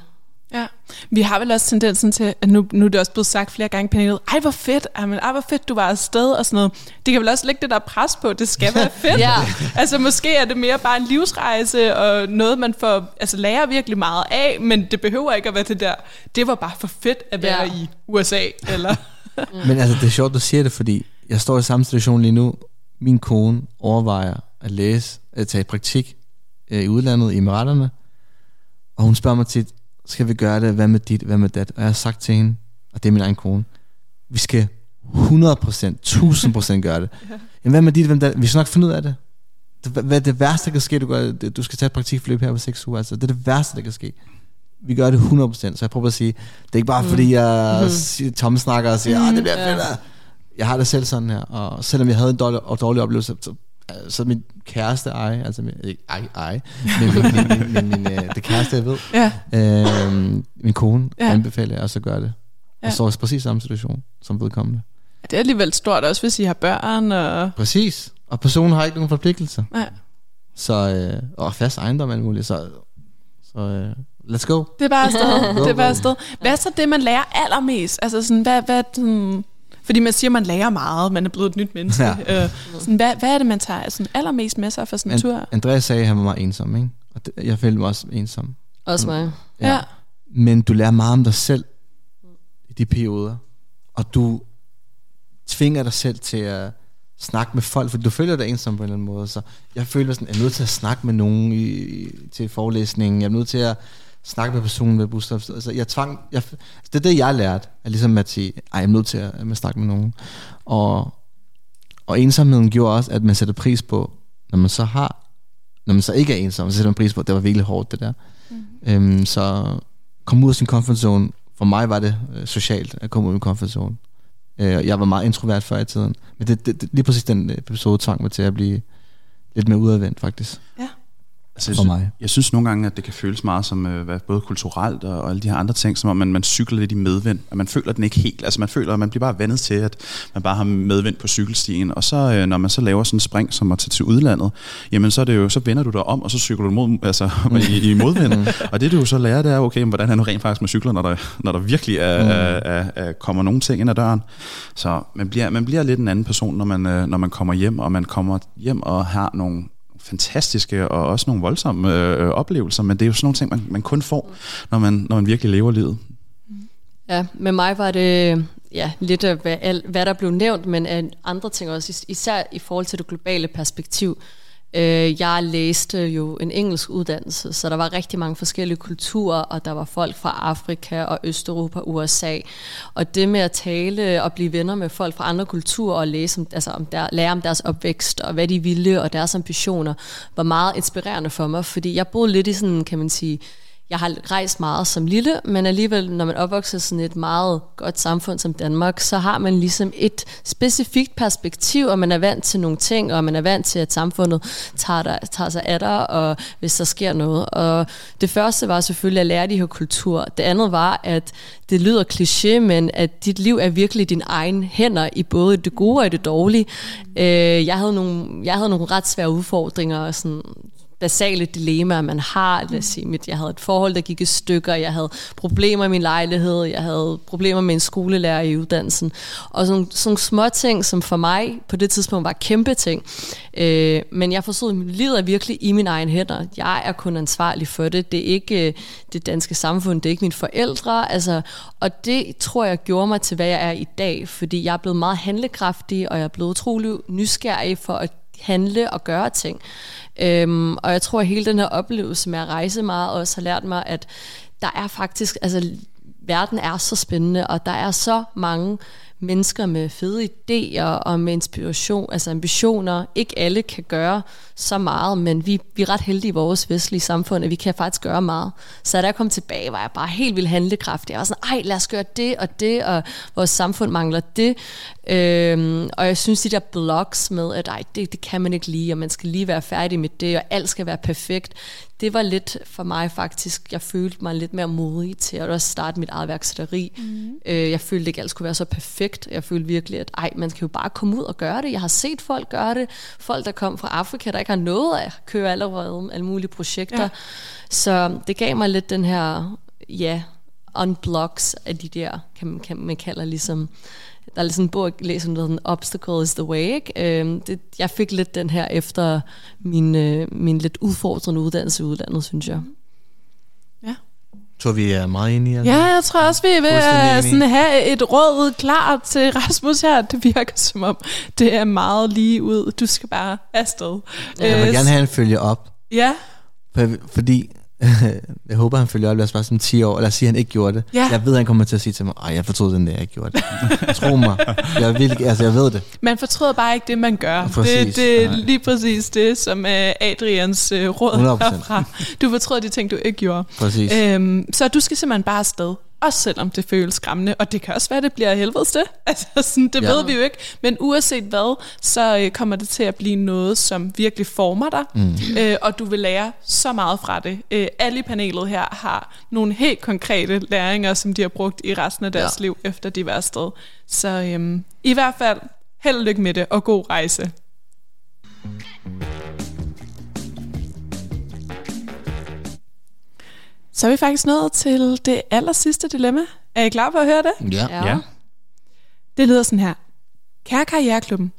Ja. Vi har vel også tendensen til, at nu, nu er det også blevet sagt flere gange i panelet, ej hvor fedt, ej, men, ej hvor fedt du var afsted og sådan noget. Det kan vel også lægge det der pres på, det skal være fedt. Ja. Altså måske er det mere bare en livsrejse og noget, man får, altså lærer virkelig meget af, men det behøver ikke at være det der, det var bare for fedt at være Ja. i USA, eller... Men altså, det er sjovt, du siger det, fordi jeg står i samme situation lige nu. Min kone overvejer at læse, at tage i praktik øh, i udlandet, i Emiraterne. Og hun spørger mig tit, skal vi gøre det? Hvad med dit? Hvad med dat? Og jeg har sagt til hende, og det er min egen kone, vi skal 100%, 1000% gøre det. Jamen, hvad med dit? Hvem dat? Vi skal nok finde ud af det. det hvad- hvad er det værste, der kan ske? Du, gør, du skal tage et praktikforløb her på 6 uger. Altså, det er det værste, der kan ske. Vi gør det 100%, så jeg prøver at sige, det er ikke bare fordi, jeg mm. tomme snakker og siger, ah, det bliver Ja. fedt. ah." Jeg har det selv sådan her, og selvom jeg havde en dårlig, og dårlig oplevelse, så, så min kæreste ej, altså min, ikke ej, ej, men min, min, min, min, min, øh, det kæreste, jeg ved, Ja, øh, min kone, Ja. ja. anbefaler også at gøre det. Ja. Og står i præcis samme situation som vedkommende. det er alligevel stort også, hvis I har børn, og... Præcis. Og personen har ikke nogen forpligtelser. Ja. Så, øh, og fast ejendom alt muligt. Så, så øh, let's go. Det er bare afsted. Det er bare afsted. Hvad er så det, man lærer allermest? Altså sådan, hvad, hvad sådan, fordi man siger, man lærer meget, man er blevet et nyt menneske. Ja. Øh, sådan, hvad, hvad er det, man tager sådan allermest med sig for sådan en tur? And, Andreas sagde, at han var meget ensom, ikke? Og det, jeg følte mig også ensom. Også mig. Ja. ja. Men du lærer meget om dig selv i de perioder. Og du, tvinger dig selv til at snakke med folk, for du føler dig ensom på en eller anden måde. Så jeg føler sådan, jeg er nødt til at snakke med nogen i, til forelæsningen. Jeg er nødt til at snakke med personen ved busstop. Altså, jeg tvang, jeg, altså, det er det, jeg lærte, er ligesom at sige, ej, jeg er nødt til at, at snakke med nogen. Og, og ensomheden gjorde også, at man sætter pris på, når man så har, når man så ikke er ensom, så sætter man pris på, at det var virkelig hårdt, det der. Mm. Øhm, så komme ud af sin comfort zone, for mig var det øh, socialt at komme ud af min comfort zone. Øh, jeg var meget introvert før i tiden. Men det, det, det, lige præcis den episode tvang mig til at blive lidt mere udadvendt, faktisk. Ja. Altså, For mig. jeg synes nogle gange, at det kan føles meget som øh, både kulturelt og, og alle de her andre ting, som om man, man cykler lidt i medvind, og man føler den ikke helt. Altså man føler, at man bliver bare vendet til, at man bare har medvind på cykelstien, og så øh, når man så laver sådan en spring, som at tage til udlandet, jamen så, er det jo, så vender du dig om, og så cykler du mod, altså, i, i modvind. og det du så lærer, det er, okay, men hvordan er du rent faktisk med cykler, når der, når der virkelig er, mm. er, er, er, kommer nogle ting ind ad døren. Så man bliver, man bliver lidt en anden person, når man, øh, når man kommer hjem, og man kommer hjem og har nogle fantastiske og også nogle voldsomme øh, oplevelser, men det er jo sådan nogle ting, man, man kun får, når man, når man virkelig lever livet. Mm. Ja, med mig var det ja, lidt af, hvad, hvad der blev nævnt, men af andre ting også, især i forhold til det globale perspektiv. Øh, jeg læste jo en engelsk uddannelse, så der var rigtig mange forskellige kulturer, og der var folk fra Afrika og Østeuropa og USA. Og det med at tale og blive venner med folk fra andre kulturer og læse om, altså om der, lære om deres opvækst og hvad de ville og deres ambitioner, var meget inspirerende for mig, fordi jeg boede lidt i sådan, kan man sige, jeg har rejst meget som lille, men alligevel, når man opvokser i sådan et meget godt samfund som Danmark, så har man ligesom et specifikt perspektiv, og man er vant til nogle ting, og man er vant til, at samfundet tager, der, tager sig af dig, og hvis der sker noget. Og det første var selvfølgelig at lære de her kultur. Det andet var, at det lyder kliché, men at dit liv er virkelig din egen hænder i både det gode og det dårlige. Øh, jeg, havde nogle, jeg havde nogle ret svære udfordringer, og sådan basale dilemmaer, man har. Lad os sige, mit, jeg havde et forhold, der gik i stykker, jeg havde problemer i min lejlighed, jeg havde problemer med en skolelærer i uddannelsen, og sådan, sådan små ting, som for mig på det tidspunkt var kæmpe ting. Øh, men jeg forstod, at livet er virkelig i min egen hænder. Jeg er kun ansvarlig for det. Det er ikke øh, det danske samfund, det er ikke mine forældre. Altså, og det tror jeg gjorde mig til, hvad jeg er i dag, fordi jeg er blevet meget handlekraftig, og jeg er blevet utrolig nysgerrig for at handle og gøre ting. Øhm, og jeg tror, at hele den her oplevelse med at rejse meget også har lært mig, at der er faktisk, altså verden er så spændende, og der er så mange mennesker med fede idéer og med inspiration, altså ambitioner. Ikke alle kan gøre så meget, men vi, vi er ret heldige i vores vestlige samfund, at vi kan faktisk gøre meget. Så da jeg kom tilbage, var jeg bare helt vildt handlekraftig. Jeg var sådan, ej, lad os gøre det og det, og vores samfund mangler det. Øhm, og jeg synes, de der blogs med, at ej, det, det kan man ikke lige, og man skal lige være færdig med det, og alt skal være perfekt, det var lidt for mig faktisk, jeg følte mig lidt mere modig til at også starte mit eget værksætteri. Mm. Øh, jeg følte ikke, alt skulle være så perfekt. Jeg følte virkelig, at ej, man kan jo bare komme ud og gøre det. Jeg har set folk gøre det. Folk, der kom fra Afrika, der ikke har noget at køre allerede alle mulige projekter. Ja. Så det gav mig lidt den her, ja, unblocks af de der, kan man, kan man kalder ligesom, der er sådan en bog, jeg læser, der hedder Obstacle is the way, ikke? Øhm, det, jeg fik lidt den her efter min, øh, min lidt udfordrende uddannelse i udlandet, synes jeg. tror, vi er meget enige. Ja, jeg tror også, vi Fuldstændig uh, enig. sådan have et råd klar til Rasmus her. Det virker som om, det er meget lige ud. Du skal bare afsted. Jeg vil Øh, gerne have en følge op, Ja, for, fordi jeg håber, han følger op. Lad os bare sådan 10 år. Lad os sige, at han ikke gjorde det. Ja. Jeg ved, han kommer til at sige til mig, ej, jeg fortrød den der, jeg ikke gjorde det. Tro mig. Jeg, vil, altså, jeg ved det. man fortryder bare ikke det, man gør. Præcis. det, det er lige præcis det, som er Adrians uh, råd 100%. herfra. Du fortryder de ting, du ikke gjorde. Præcis. Øhm, så du skal simpelthen bare afsted. Også selvom det føles skræmmende. Og det kan også være, det bliver helvedes det. Altså, sådan, det Ja. ved vi jo ikke. Men uanset hvad, så øh, kommer det til at blive noget, som virkelig former dig. Mm. Øh, og du vil lære så meget fra det. Øh, alle i panelet her har nogle helt konkrete læringer, som de har brugt i resten af deres Ja. liv, efter de var afsted. Så øhm, i hvert fald, held og lykke med det, og god rejse. Så er vi faktisk nået til det aller sidste dilemma. Er I klar på at høre det? Ja. Ja. Det lyder sådan her. Kære Karriereklubben,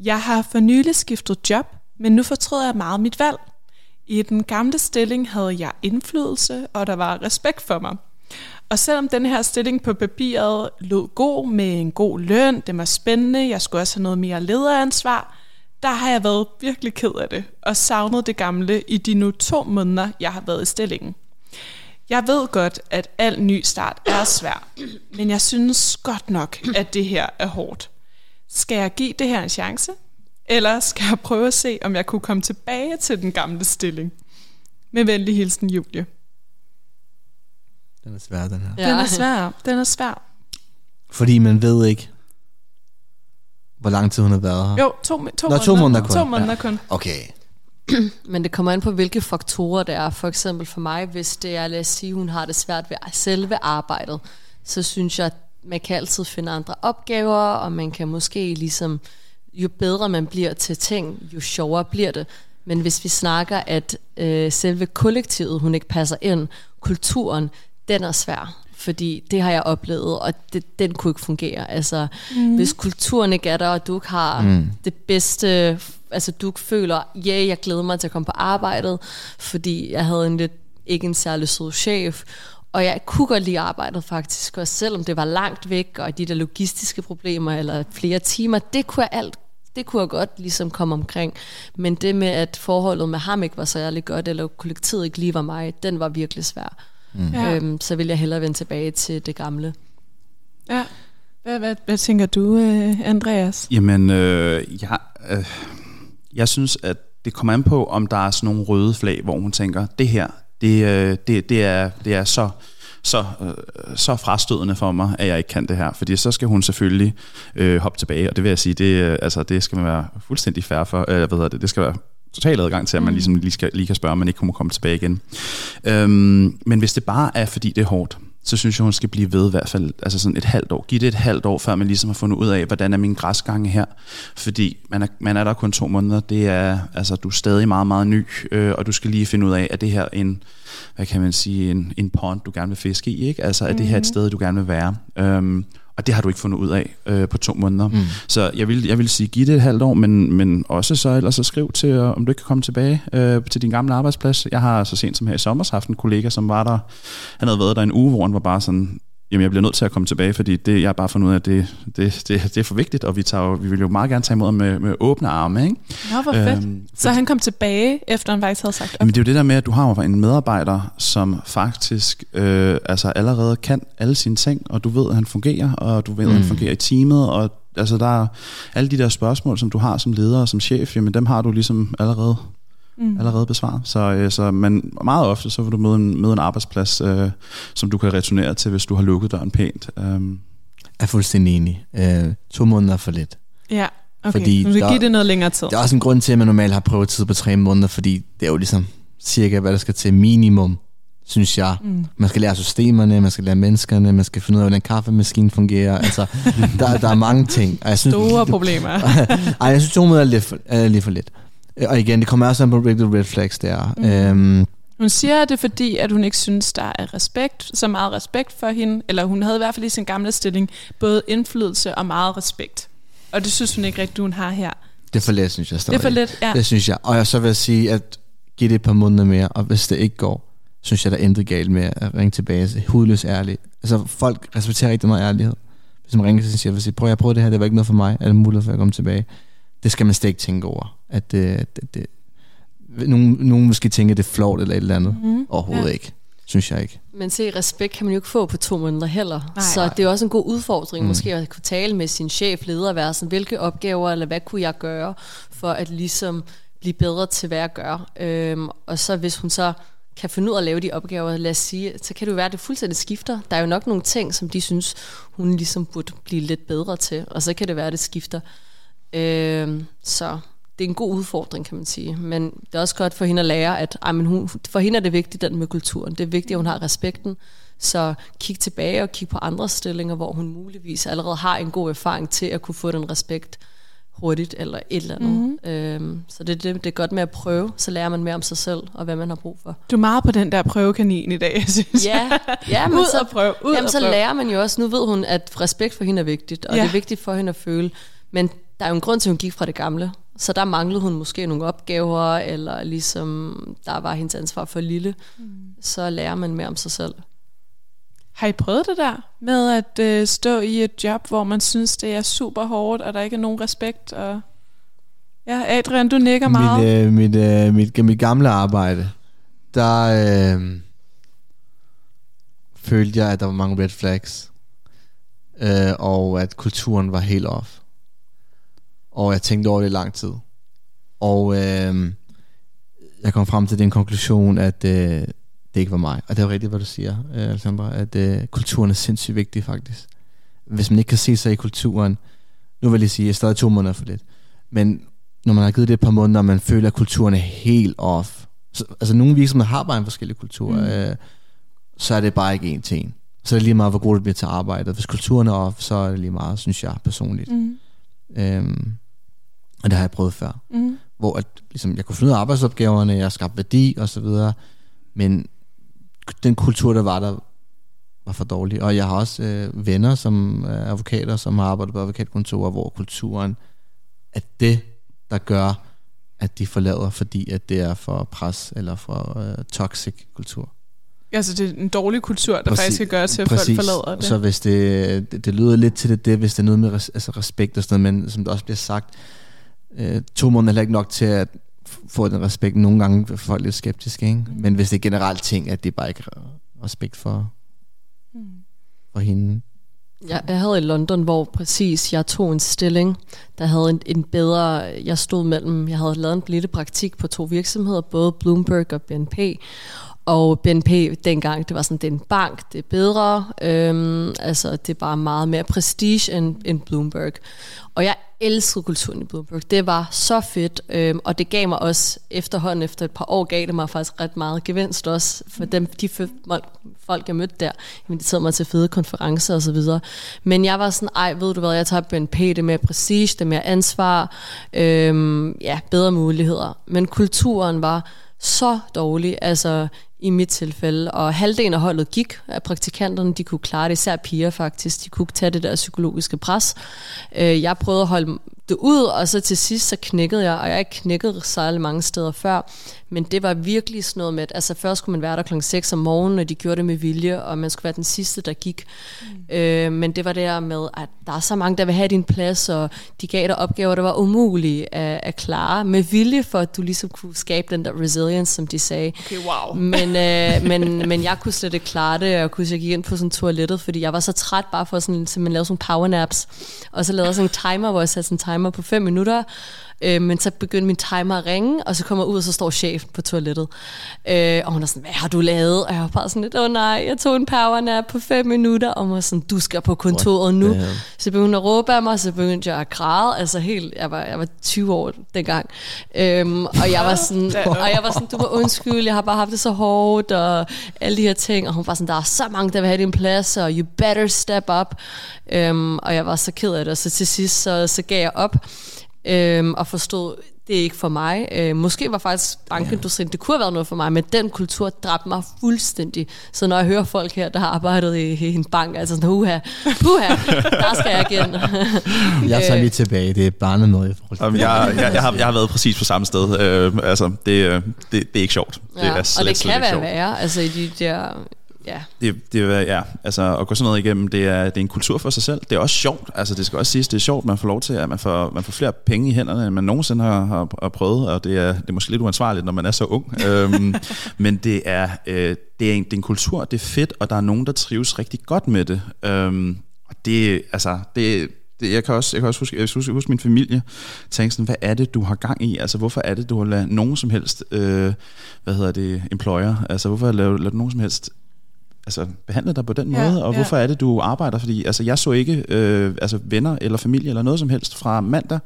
jeg har for nylig skiftet job, men nu fortryder jeg meget mit valg. I den gamle stilling havde jeg indflydelse, og der var respekt for mig. Og selvom den her stilling på papiret lød god med en god løn, det var spændende, jeg skulle også have noget mere lederansvar, der har jeg været virkelig ked af det og savnet det gamle i de nu to måneder, jeg har været i stillingen. Jeg ved godt, at al ny start er svær, men jeg synes godt nok, at det her er hårdt. Skal jeg give det her en chance? Eller skal jeg prøve at se, om jeg kunne komme tilbage til den gamle stilling? Med venlig hilsen, Julie. Den er svær, den her. Ja. Den er svær. Den er svær. Fordi man ved ikke, hvor lang tid hun har været her. Jo, to, to, Nå, måneder. to måneder kun. To måneder kun. Okay. Men det kommer an på, hvilke faktorer det er. For eksempel for mig, hvis det er, lad os sige, hun har det svært ved selve arbejdet, så synes jeg, at man kan altid finde andre opgaver, og man kan måske ligesom, jo bedre man bliver til ting, jo sjovere bliver det. Men hvis vi snakker, at øh, selve kollektivet, hun ikke passer ind, kulturen, den er svær. Fordi det har jeg oplevet, og det, den kunne ikke fungere. Altså, mm. hvis kulturen ikke er der, og du ikke har mm. det bedste, altså du føler, ja, yeah, jeg glæder mig til at komme på arbejdet, fordi jeg havde en lidt, ikke en særlig sød chef, og jeg kunne godt lide arbejdet faktisk, og selvom det var langt væk, og de der logistiske problemer, eller flere timer, det kunne jeg alt det kunne jeg godt ligesom komme omkring. Men det med, at forholdet med ham ikke var særlig godt, eller kollektivet ikke lige var mig, den var virkelig svær. Mm. Øhm, så vil jeg hellere vende tilbage til det gamle. Ja. Hvad, hvad, hvad tænker du, øh, Andreas? Jamen, øh, jeg, øh, jeg synes, at det kommer an på, om der er sådan nogle røde flag, hvor hun tænker, det her, det, øh, det, det, er, det er så så, øh, så frastødende for mig, at jeg ikke kan det her. Fordi så skal hun selvfølgelig øh, hoppe tilbage, og det vil jeg sige, det, øh, altså, det skal man være fuldstændig færre for. Øh, hvad hedder det, det skal være total adgang til, at man mm. ligesom lige, skal, lige kan spørge, om man ikke må komme tilbage igen. Øhm, men hvis det bare er, fordi det er hårdt, så synes jeg, hun skal blive ved i hvert fald altså sådan et halvt år. Giv det et halvt år, før man ligesom har fundet ud af, hvordan er min græsgange her. Fordi man er, man er der kun to måneder. Det er, altså, du er stadig meget, meget ny, øh, og du skal lige finde ud af, at det her en, hvad kan man sige, en, en pond, du gerne vil fiske i, ikke? Altså, er det her et mm. sted, du gerne vil være? Øhm, og det har du ikke fundet ud af øh, på to måneder. Mm. Så jeg vil, jeg vil sige, giv det et halvt år, men, men også så ellers så skriv til, øh, om du ikke kan komme tilbage øh, til din gamle arbejdsplads. Jeg har så sent som her i sommer haft en kollega, som var der, han havde været der en uge, hvor han var bare sådan, jamen jeg bliver nødt til at komme tilbage, fordi det, jeg har bare fundet ud af, at det, det, det, det er for vigtigt, og vi, tager, vi vil jo meget gerne tage imod med, med åbne arme. Ikke? Nå, hvor fedt. Øhm, så han kom tilbage, efter han faktisk havde sagt op? Men det er jo det der med, at du har en medarbejder, som faktisk øh, altså allerede kan alle sine ting, og du ved, at han fungerer, og du ved, at han mm. fungerer i teamet, og altså der er alle de der spørgsmål, som du har som leder og som chef, jamen dem har du ligesom allerede mm. allerede besvaret. Så, øh, så, men meget ofte så vil du møde en, møde en arbejdsplads, øh, som du kan returnere til, hvis du har lukket døren pænt. Um. Jeg er fuldstændig enig. Øh, to måneder er for lidt. Ja, okay. Fordi du skal give det noget længere tid. Der er også en grund til, at man normalt har prøvet tid på tre måneder, fordi det er jo ligesom cirka, hvad der skal til minimum synes jeg. Mm. Man skal lære systemerne, man skal lære menneskerne, man skal finde ud af, hvordan kaffemaskinen fungerer. Altså, der, der er mange ting. Og jeg synes, Store problemer. ej, jeg synes, to måneder er lidt for, er lidt for lidt. Og igen, det kommer også an på the red flags der. Mm. Øhm, hun siger, det er fordi, at hun ikke synes, der er respekt, så meget respekt for hende, eller hun havde i hvert fald i sin gamle stilling både indflydelse og meget respekt. Og det synes hun ikke rigtigt, hun har her. Det er for let, synes jeg. Stadig. Det er for let, ja. Det synes jeg. Og jeg så vil jeg sige, at give det et par måneder mere, og hvis det ikke går, synes jeg, der er intet galt med at ringe tilbage. Hudløs ærlig. Altså, folk respekterer rigtig meget ærlighed. Hvis man ringer til sin chef og siger, prøv, jeg prøver det her, det var ikke noget for mig, er det muligt for at komme tilbage? Det skal man slet ikke tænke over. At det, det, det, nogen, nogen måske tænker, det er flot eller et eller andet. Mm. Overhovedet ja. ikke. Synes jeg ikke. Men se, respekt kan man jo ikke få på to måneder heller. Nej, så nej. det er også en god udfordring, mm. måske at kunne tale med sin chef, leder, og være sådan, hvilke opgaver, eller hvad kunne jeg gøre, for at ligesom blive bedre til, hvad jeg gør. Øhm, og så hvis hun så kan finde ud af at lave de opgaver, lad os sige, så kan det jo være, at det fuldstændig skifter. Der er jo nok nogle ting, som de synes, hun ligesom burde blive lidt bedre til, og så kan det være, at det skifter. Øh, så det er en god udfordring, kan man sige. Men det er også godt for hende at lære, at ej, men hun, for hende er det vigtigt, den med kulturen. Det er vigtigt, at hun har respekten. Så kig tilbage og kig på andre stillinger, hvor hun muligvis allerede har en god erfaring til at kunne få den respekt hurtigt eller et eller andet. Mm-hmm. Øhm, så det, det, det er godt med at prøve, så lærer man mere om sig selv og hvad man har brug for. Du er meget på den der prøvekanin i dag, synes ja, ja, men ud så, og prøv, ud jamen, og så prøv. lærer man jo også, nu ved hun, at respekt for hende er vigtigt, og ja. det er vigtigt for hende at føle, men der er jo en grund til, at hun gik fra det gamle. Så der manglede hun måske nogle opgaver, eller ligesom der var hendes ansvar for lille. Mm. Så lærer man mere om sig selv. Har I prøvet det der med at øh, stå i et job, hvor man synes, det er super hårdt, og der ikke er nogen respekt? Og ja, Adrian, du nikker meget. Mit, øh, mit, øh, mit, mit gamle arbejde, der øh, følte jeg, at der var mange red flags, øh, og at kulturen var helt off. Og jeg tænkte over det i lang tid. Og øh, jeg kom frem til den konklusion, at øh, det ikke var mig. Og det er jo rigtigt, hvad du siger, øh, Alexandra, at øh, kulturen er sindssygt vigtig faktisk. Hvis man ikke kan se sig i kulturen, nu vil jeg sige, at jeg stadig to måneder for lidt, men når man har givet det et par måneder, og man føler, at kulturen er helt off. Så, altså nogle virksomheder har bare en forskellig kultur, mm. øh, så er det bare ikke en til en. Så er det lige meget, hvor god det bliver til arbejdet. Hvis kulturen er off, så er det lige meget, synes jeg personligt. Mm. Øhm, og det har jeg prøvet før. Mm. Hvor at, ligesom, jeg kunne finde arbejdsopgaverne, jeg skabte værdi og så videre, men den kultur, der var der, var for dårlig. Og jeg har også øh, venner, som er advokater, som har arbejdet på advokatkontorer, hvor kulturen er det, der gør, at de forlader, fordi at det er for pres eller for øh, toxic kultur. Altså det er en dårlig kultur, der præcis, faktisk kan gøre til, at præcis. folk forlader det. Så hvis det, det, det lyder lidt til det, det, hvis det er noget med res, altså respekt og sådan noget, men som det også bliver sagt, øh, to måneder er heller ikke nok til at få den respekt. Nogle gange er folk lidt skeptiske, ikke? Mm. men hvis det er generelt ting, at det er bare ikke respekt for, mm. for hende. Ja, jeg havde i London, hvor præcis jeg tog en stilling, der havde en, en bedre, jeg stod mellem, jeg havde lavet en blitte praktik på to virksomheder, både Bloomberg og BNP, og BNP dengang, det var sådan, det er en bank, det er bedre, øhm, altså det er bare meget mere prestige end, end Bloomberg. Og jeg elskede kulturen i Bloomberg. Det var så fedt, øhm, og det gav mig også efterhånden, efter et par år, gav det mig faktisk ret meget gevinst også, for dem, de folk, jeg mødte der, inviterede mig til fede konferencer og så videre. Men jeg var sådan, ej, ved du hvad, jeg tager BNP, det er mere prestige, det er mere ansvar, øhm, ja, bedre muligheder. Men kulturen var så dårlig, altså i mit tilfælde, og halvdelen af holdet gik af praktikanterne, de kunne klare det, især piger faktisk, de kunne tage det der psykologiske pres. Øh, jeg prøvede at holde det ud, og så til sidst så knækkede jeg, og jeg har ikke knækket særlig mange steder før, men det var virkelig sådan noget med, at altså først skulle man være der klokken 6 om morgenen, og de gjorde det med vilje, og man skulle være den sidste, der gik. Mm. Øh, men det var der med, at der er så mange, der vil have din plads, og de gav dig opgaver, der var umulige at, at klare, med vilje for, at du ligesom kunne skabe den der resilience, som de sagde. Okay, wow. Men, øh, men, men jeg kunne slet ikke klare det, og jeg kunne ikke ind på sådan toilettet, fordi jeg var så træt bare for sådan, simpelthen lave sådan powernaps, og så lavede jeg sådan en timer, hvor jeg satte sådan en timer på 5 minutter, Øh, men så begyndte min timer at ringe, og så kommer jeg ud, og så står chefen på toilettet. Øh, og hun er sådan, hvad har du lavet? Og jeg var bare sådan lidt, åh oh, nej, jeg tog en powernap på fem minutter, og hun var sådan, du skal på kontoret nu. Så begyndte hun at råbe af mig, så begyndte jeg at græde. Altså helt, jeg var, jeg var 20 år dengang. Øhm, og jeg var sådan, og jeg var sådan, du må undskylde, jeg har bare haft det så hårdt, og alle de her ting. Og hun var sådan, der er så mange, der vil have din plads, og you better step up. Øhm, og jeg var så ked af det, og så til sidst, så, så gav jeg op øhm, og forstod, det er ikke for mig. Øh, måske var faktisk bankindustrien, ja. det kunne have været noget for mig, men den kultur dræbte mig fuldstændig. Så når jeg hører folk her, der har arbejdet i, i en bank, altså sådan, uha, uha, der skal jeg igen. jeg tager lige tilbage, det er bare noget i forhold til Jamen, jeg, jeg, jeg, har, jeg har været præcis på samme sted. Øh, altså, det, det, det er ikke sjovt. Ja, det er slet, og det kan være værre, altså i de der ja. Det, det er, ja, altså at gå sådan noget igennem, det er, det er en kultur for sig selv. Det er også sjovt, altså det skal også siges, det er sjovt, man får lov til, at man får, man får flere penge i hænderne, end man nogensinde har, har, har prøvet, og det er, det er måske lidt uansvarligt, når man er så ung. øhm, men det er, øh, det, er en, det er en kultur, det er fedt, og der er nogen, der trives rigtig godt med det. Øhm, og det, altså, det, det, jeg kan også, jeg kan også huske, jeg huske, huske min familie tænke sådan, hvad er det, du har gang i? Altså, hvorfor er det, du har ladet nogen som helst, øh, hvad hedder det, employer, altså, hvorfor har du lavet nogen som helst altså, behandlet dig på den ja, måde, og ja. hvorfor er det, du arbejder? Fordi altså, jeg så ikke øh, altså, venner eller familie eller noget som helst fra mandag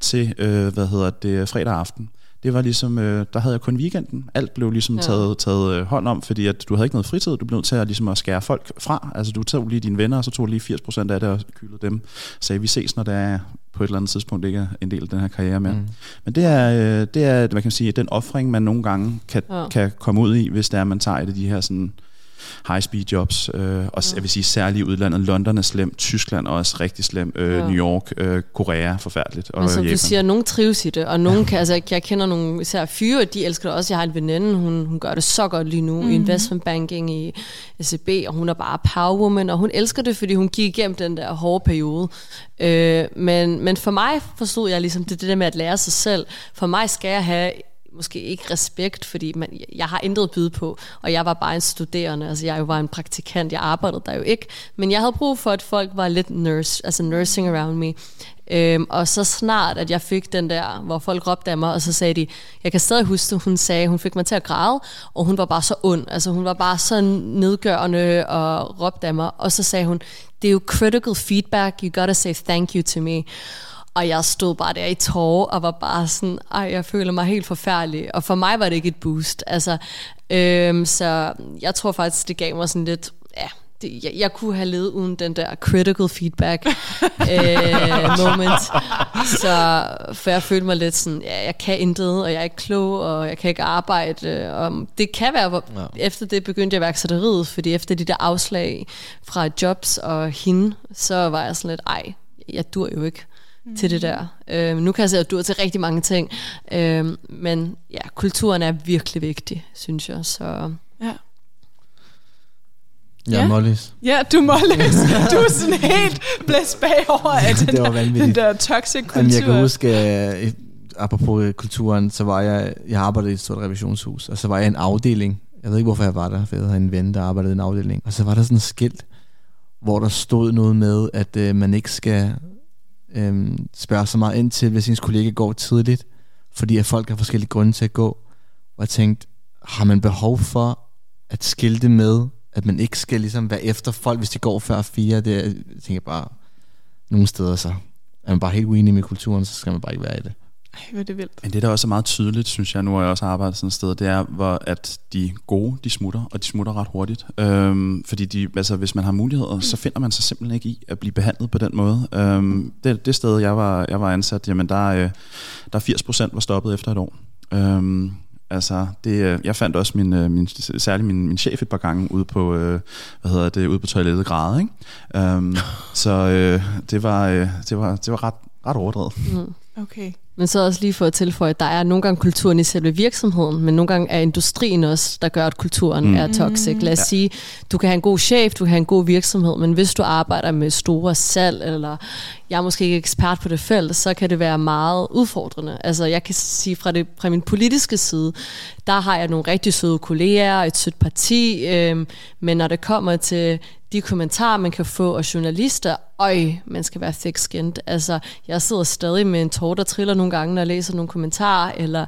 til øh, hvad hedder det, fredag aften. Det var ligesom, øh, der havde jeg kun weekenden. Alt blev ligesom ja. taget, taget øh, hånd om, fordi at du havde ikke noget fritid. Du blev nødt til at, ligesom at skære folk fra. Altså du tog lige dine venner, og så tog lige 80% af det og kyldede dem. Sagde, vi ses, når der er på et eller andet tidspunkt ikke er en del af den her karriere mere. Mm. Men det er, øh, det er hvad kan man sige, den offring, man nogle gange kan, ja. kan komme ud i, hvis det er, man tager et af de her sådan, high speed jobs, øh, og ja. jeg vil sige særligt i udlandet. London er slem, Tyskland er også rigtig slem, øh, ja. New York, øh, Korea forfærdeligt. Og Men som Japan. du siger, nogen trives i det, og nogen kan, altså jeg kender nogle især fyre, de elsker det også. Jeg har en veninde, hun, hun gør det så godt lige nu mm-hmm. i investment banking i SEB, og hun er bare powerwoman, og hun elsker det, fordi hun gik igennem den der hårde periode. Øh, men, men for mig forstod jeg ligesom det, det der med at lære sig selv. For mig skal jeg have måske ikke respekt, fordi man, jeg har intet at byde på, og jeg var bare en studerende, altså jeg var en praktikant, jeg arbejdede der jo ikke, men jeg havde brug for, at folk var lidt nurse, altså nursing around me. Øhm, og så snart, at jeg fik den der, hvor folk råbte af mig, og så sagde de, jeg kan stadig huske, hun sagde, hun fik mig til at græde, og hun var bare så ond, altså hun var bare så nedgørende og råbte af mig, og så sagde hun, det er jo critical feedback, you gotta say thank you to me. Og jeg stod bare der i tårer og var bare sådan, ej, jeg føler mig helt forfærdelig. Og for mig var det ikke et boost. Altså, øhm, så jeg tror faktisk, det gav mig sådan lidt, ja, det, jeg, jeg kunne have levet uden den der critical feedback øh, moment. Så for jeg følte mig lidt sådan, ja, jeg kan intet, og jeg er ikke klog, og jeg kan ikke arbejde. Og det kan være, hvor, ja. efter det begyndte jeg værksætteriet, fordi efter de der afslag fra jobs og hende, så var jeg sådan lidt, ej, jeg dur jo ikke mm. til det der. Øh, nu kan jeg se, at du er til rigtig mange ting, øh, men ja, kulturen er virkelig vigtig, synes jeg. Så Ja. Ja, Ja. Mollys. Ja, du Mollis. Du er sådan helt blæst bagover af den, Det var der, den der toxic kultur. Jamen, jeg kan huske, uh, apropos øh, kulturen, så var jeg, jeg arbejdede i et stort revisionshus, og så var jeg i en afdeling. Jeg ved ikke, hvorfor jeg var der, for jeg havde en ven, der arbejdede i en afdeling. Og så var der sådan et skilt, hvor der stod noget med, at uh, man ikke skal øhm, spørger så meget ind til, hvis ens kollega går tidligt, fordi at folk har forskellige grunde til at gå. Og jeg tænkte, har man behov for at skilte med, at man ikke skal ligesom være efter folk, hvis de går før fire? Det, jeg tænker bare, nogle steder så er man bare helt uenig med kulturen, så skal man bare ikke være i det. Ej, hvor er det vildt. Men det, der også er meget tydeligt, synes jeg, nu har jeg også arbejdet sådan et sted, det er, hvor at de gode, de smutter, og de smutter ret hurtigt. Øhm, fordi de, altså, hvis man har muligheder, så finder man sig simpelthen ikke i at blive behandlet på den måde. Øhm, det, det sted, jeg var, jeg var ansat, jamen der, øh, der 80 procent var stoppet efter et år. Øhm, Altså, det, øh, jeg fandt også min, øh, min, særligt min, min chef et par gange ude på, øh, hvad hedder det, ude på toilettet græde, ikke? Um, så øh, det var, øh, det var, det var ret, ret overdrevet. mm. Okay. Men så også lige for at tilføje, at der er nogle gange kulturen i selve virksomheden, men nogle gange er industrien også, der gør, at kulturen Mm. er toxic. Lad os ja. sige, du kan have en god chef, du kan have en god virksomhed, men hvis du arbejder med store salg, eller jeg er måske ikke ekspert på det felt, så kan det være meget udfordrende. Altså jeg kan sige fra, det, fra min politiske side, der har jeg nogle rigtig søde kolleger, et sødt parti, øh, men når det kommer til de kommentarer, man kan få af journalister, øj, man skal være thick-skinned. Altså, jeg sidder stadig med en tår, der triller nogle gange, når jeg læser nogle kommentarer, eller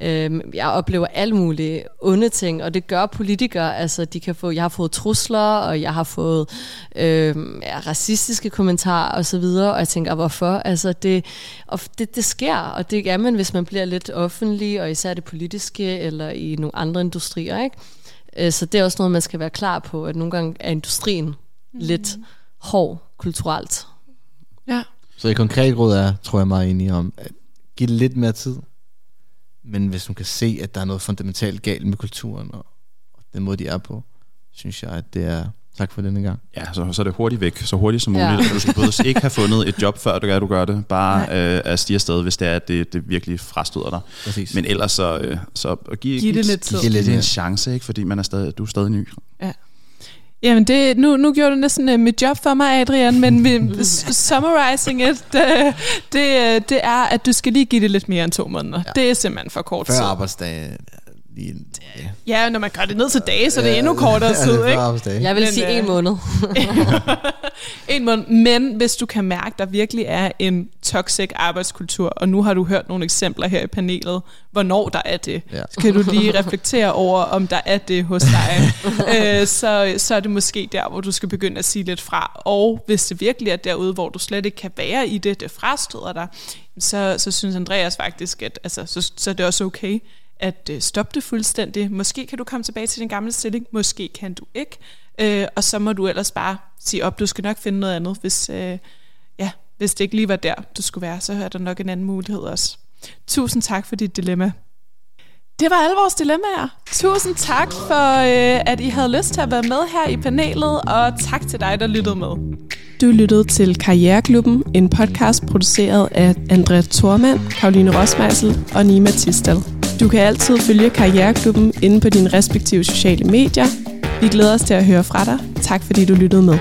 øh, jeg oplever alle mulige onde ting, og det gør politikere. Altså, de kan få, jeg har fået trusler, og jeg har fået øh, ja, racistiske kommentarer og så videre, og jeg tænker, hvorfor? Altså, det, og det, det sker, og det er man, hvis man bliver lidt offentlig, og især det politiske, eller i nogle andre industrier, ikke? Øh, Så det er også noget, man skal være klar på, at nogle gange er industrien mm. lidt hård kulturelt. Ja. Så et konkret råd er, tror jeg meget enig om, at give det lidt mere tid. Men hvis du kan se, at der er noget fundamentalt galt med kulturen, og, og den måde, de er på, synes jeg, at det er tak for denne gang. Ja, så, så er det hurtigt væk, så hurtigt som Ja. muligt. Ja. Du skal både ikke have fundet et job, før du gør, du gør det. Bare øh, at stige afsted, hvis det er, at det, det virkelig frastøder dig. Præcis. Men ellers så, øh, så at give, Giv det lidt tid. Giv det lidt Ja. en chance, ikke? fordi man er stadig, du er stadig ny. Jamen, det, nu, nu gjorde du næsten uh, mit job for mig, Adrian, men vi, summarizing it, det, det, det er, at du skal lige give det lidt mere end to måneder. Ja. Ja. Det er simpelthen for kort Før tid. Arbejdsdag, lige, ja. Ja, når man gør det ned til dage, så det er endnu kortere Ja, tid, det ikke? arbejdsdag. Jeg vil Men, sige øh, en måned. en måned. Men hvis du kan mærke, der virkelig er en toxic arbejdskultur, og nu har du hørt nogle eksempler her i panelet, hvornår der er det, Ja. så kan du lige reflektere over, om der er det hos dig. øh, så, så er det måske der, hvor du skal begynde at sige lidt fra. Og hvis det virkelig er derude, hvor du slet ikke kan være i det, det frastøder dig, så, så synes Andreas faktisk, at altså, så, så er det også okay at øh, stoppe det fuldstændig. Måske kan du komme tilbage til din gamle stilling, måske kan du ikke. Øh, og så må du ellers bare sige op, du skal nok finde noget andet, hvis, øh, ja, hvis det ikke lige var der, du skulle være, så er der nok en anden mulighed også. Tusind tak for dit dilemma. Det var alle vores dilemmaer. Tusind tak for, øh, at I havde lyst til at være med her i panelet, og tak til dig, der lyttede med. Du lyttede til Karriereklubben, en podcast produceret af Andrea Thormand, Karoline Rosmeisel og Nima Tisdal. Du kan altid følge Karriereklubben inde på dine respektive sociale medier. Vi glæder os til at høre fra dig. Tak fordi du lyttede med.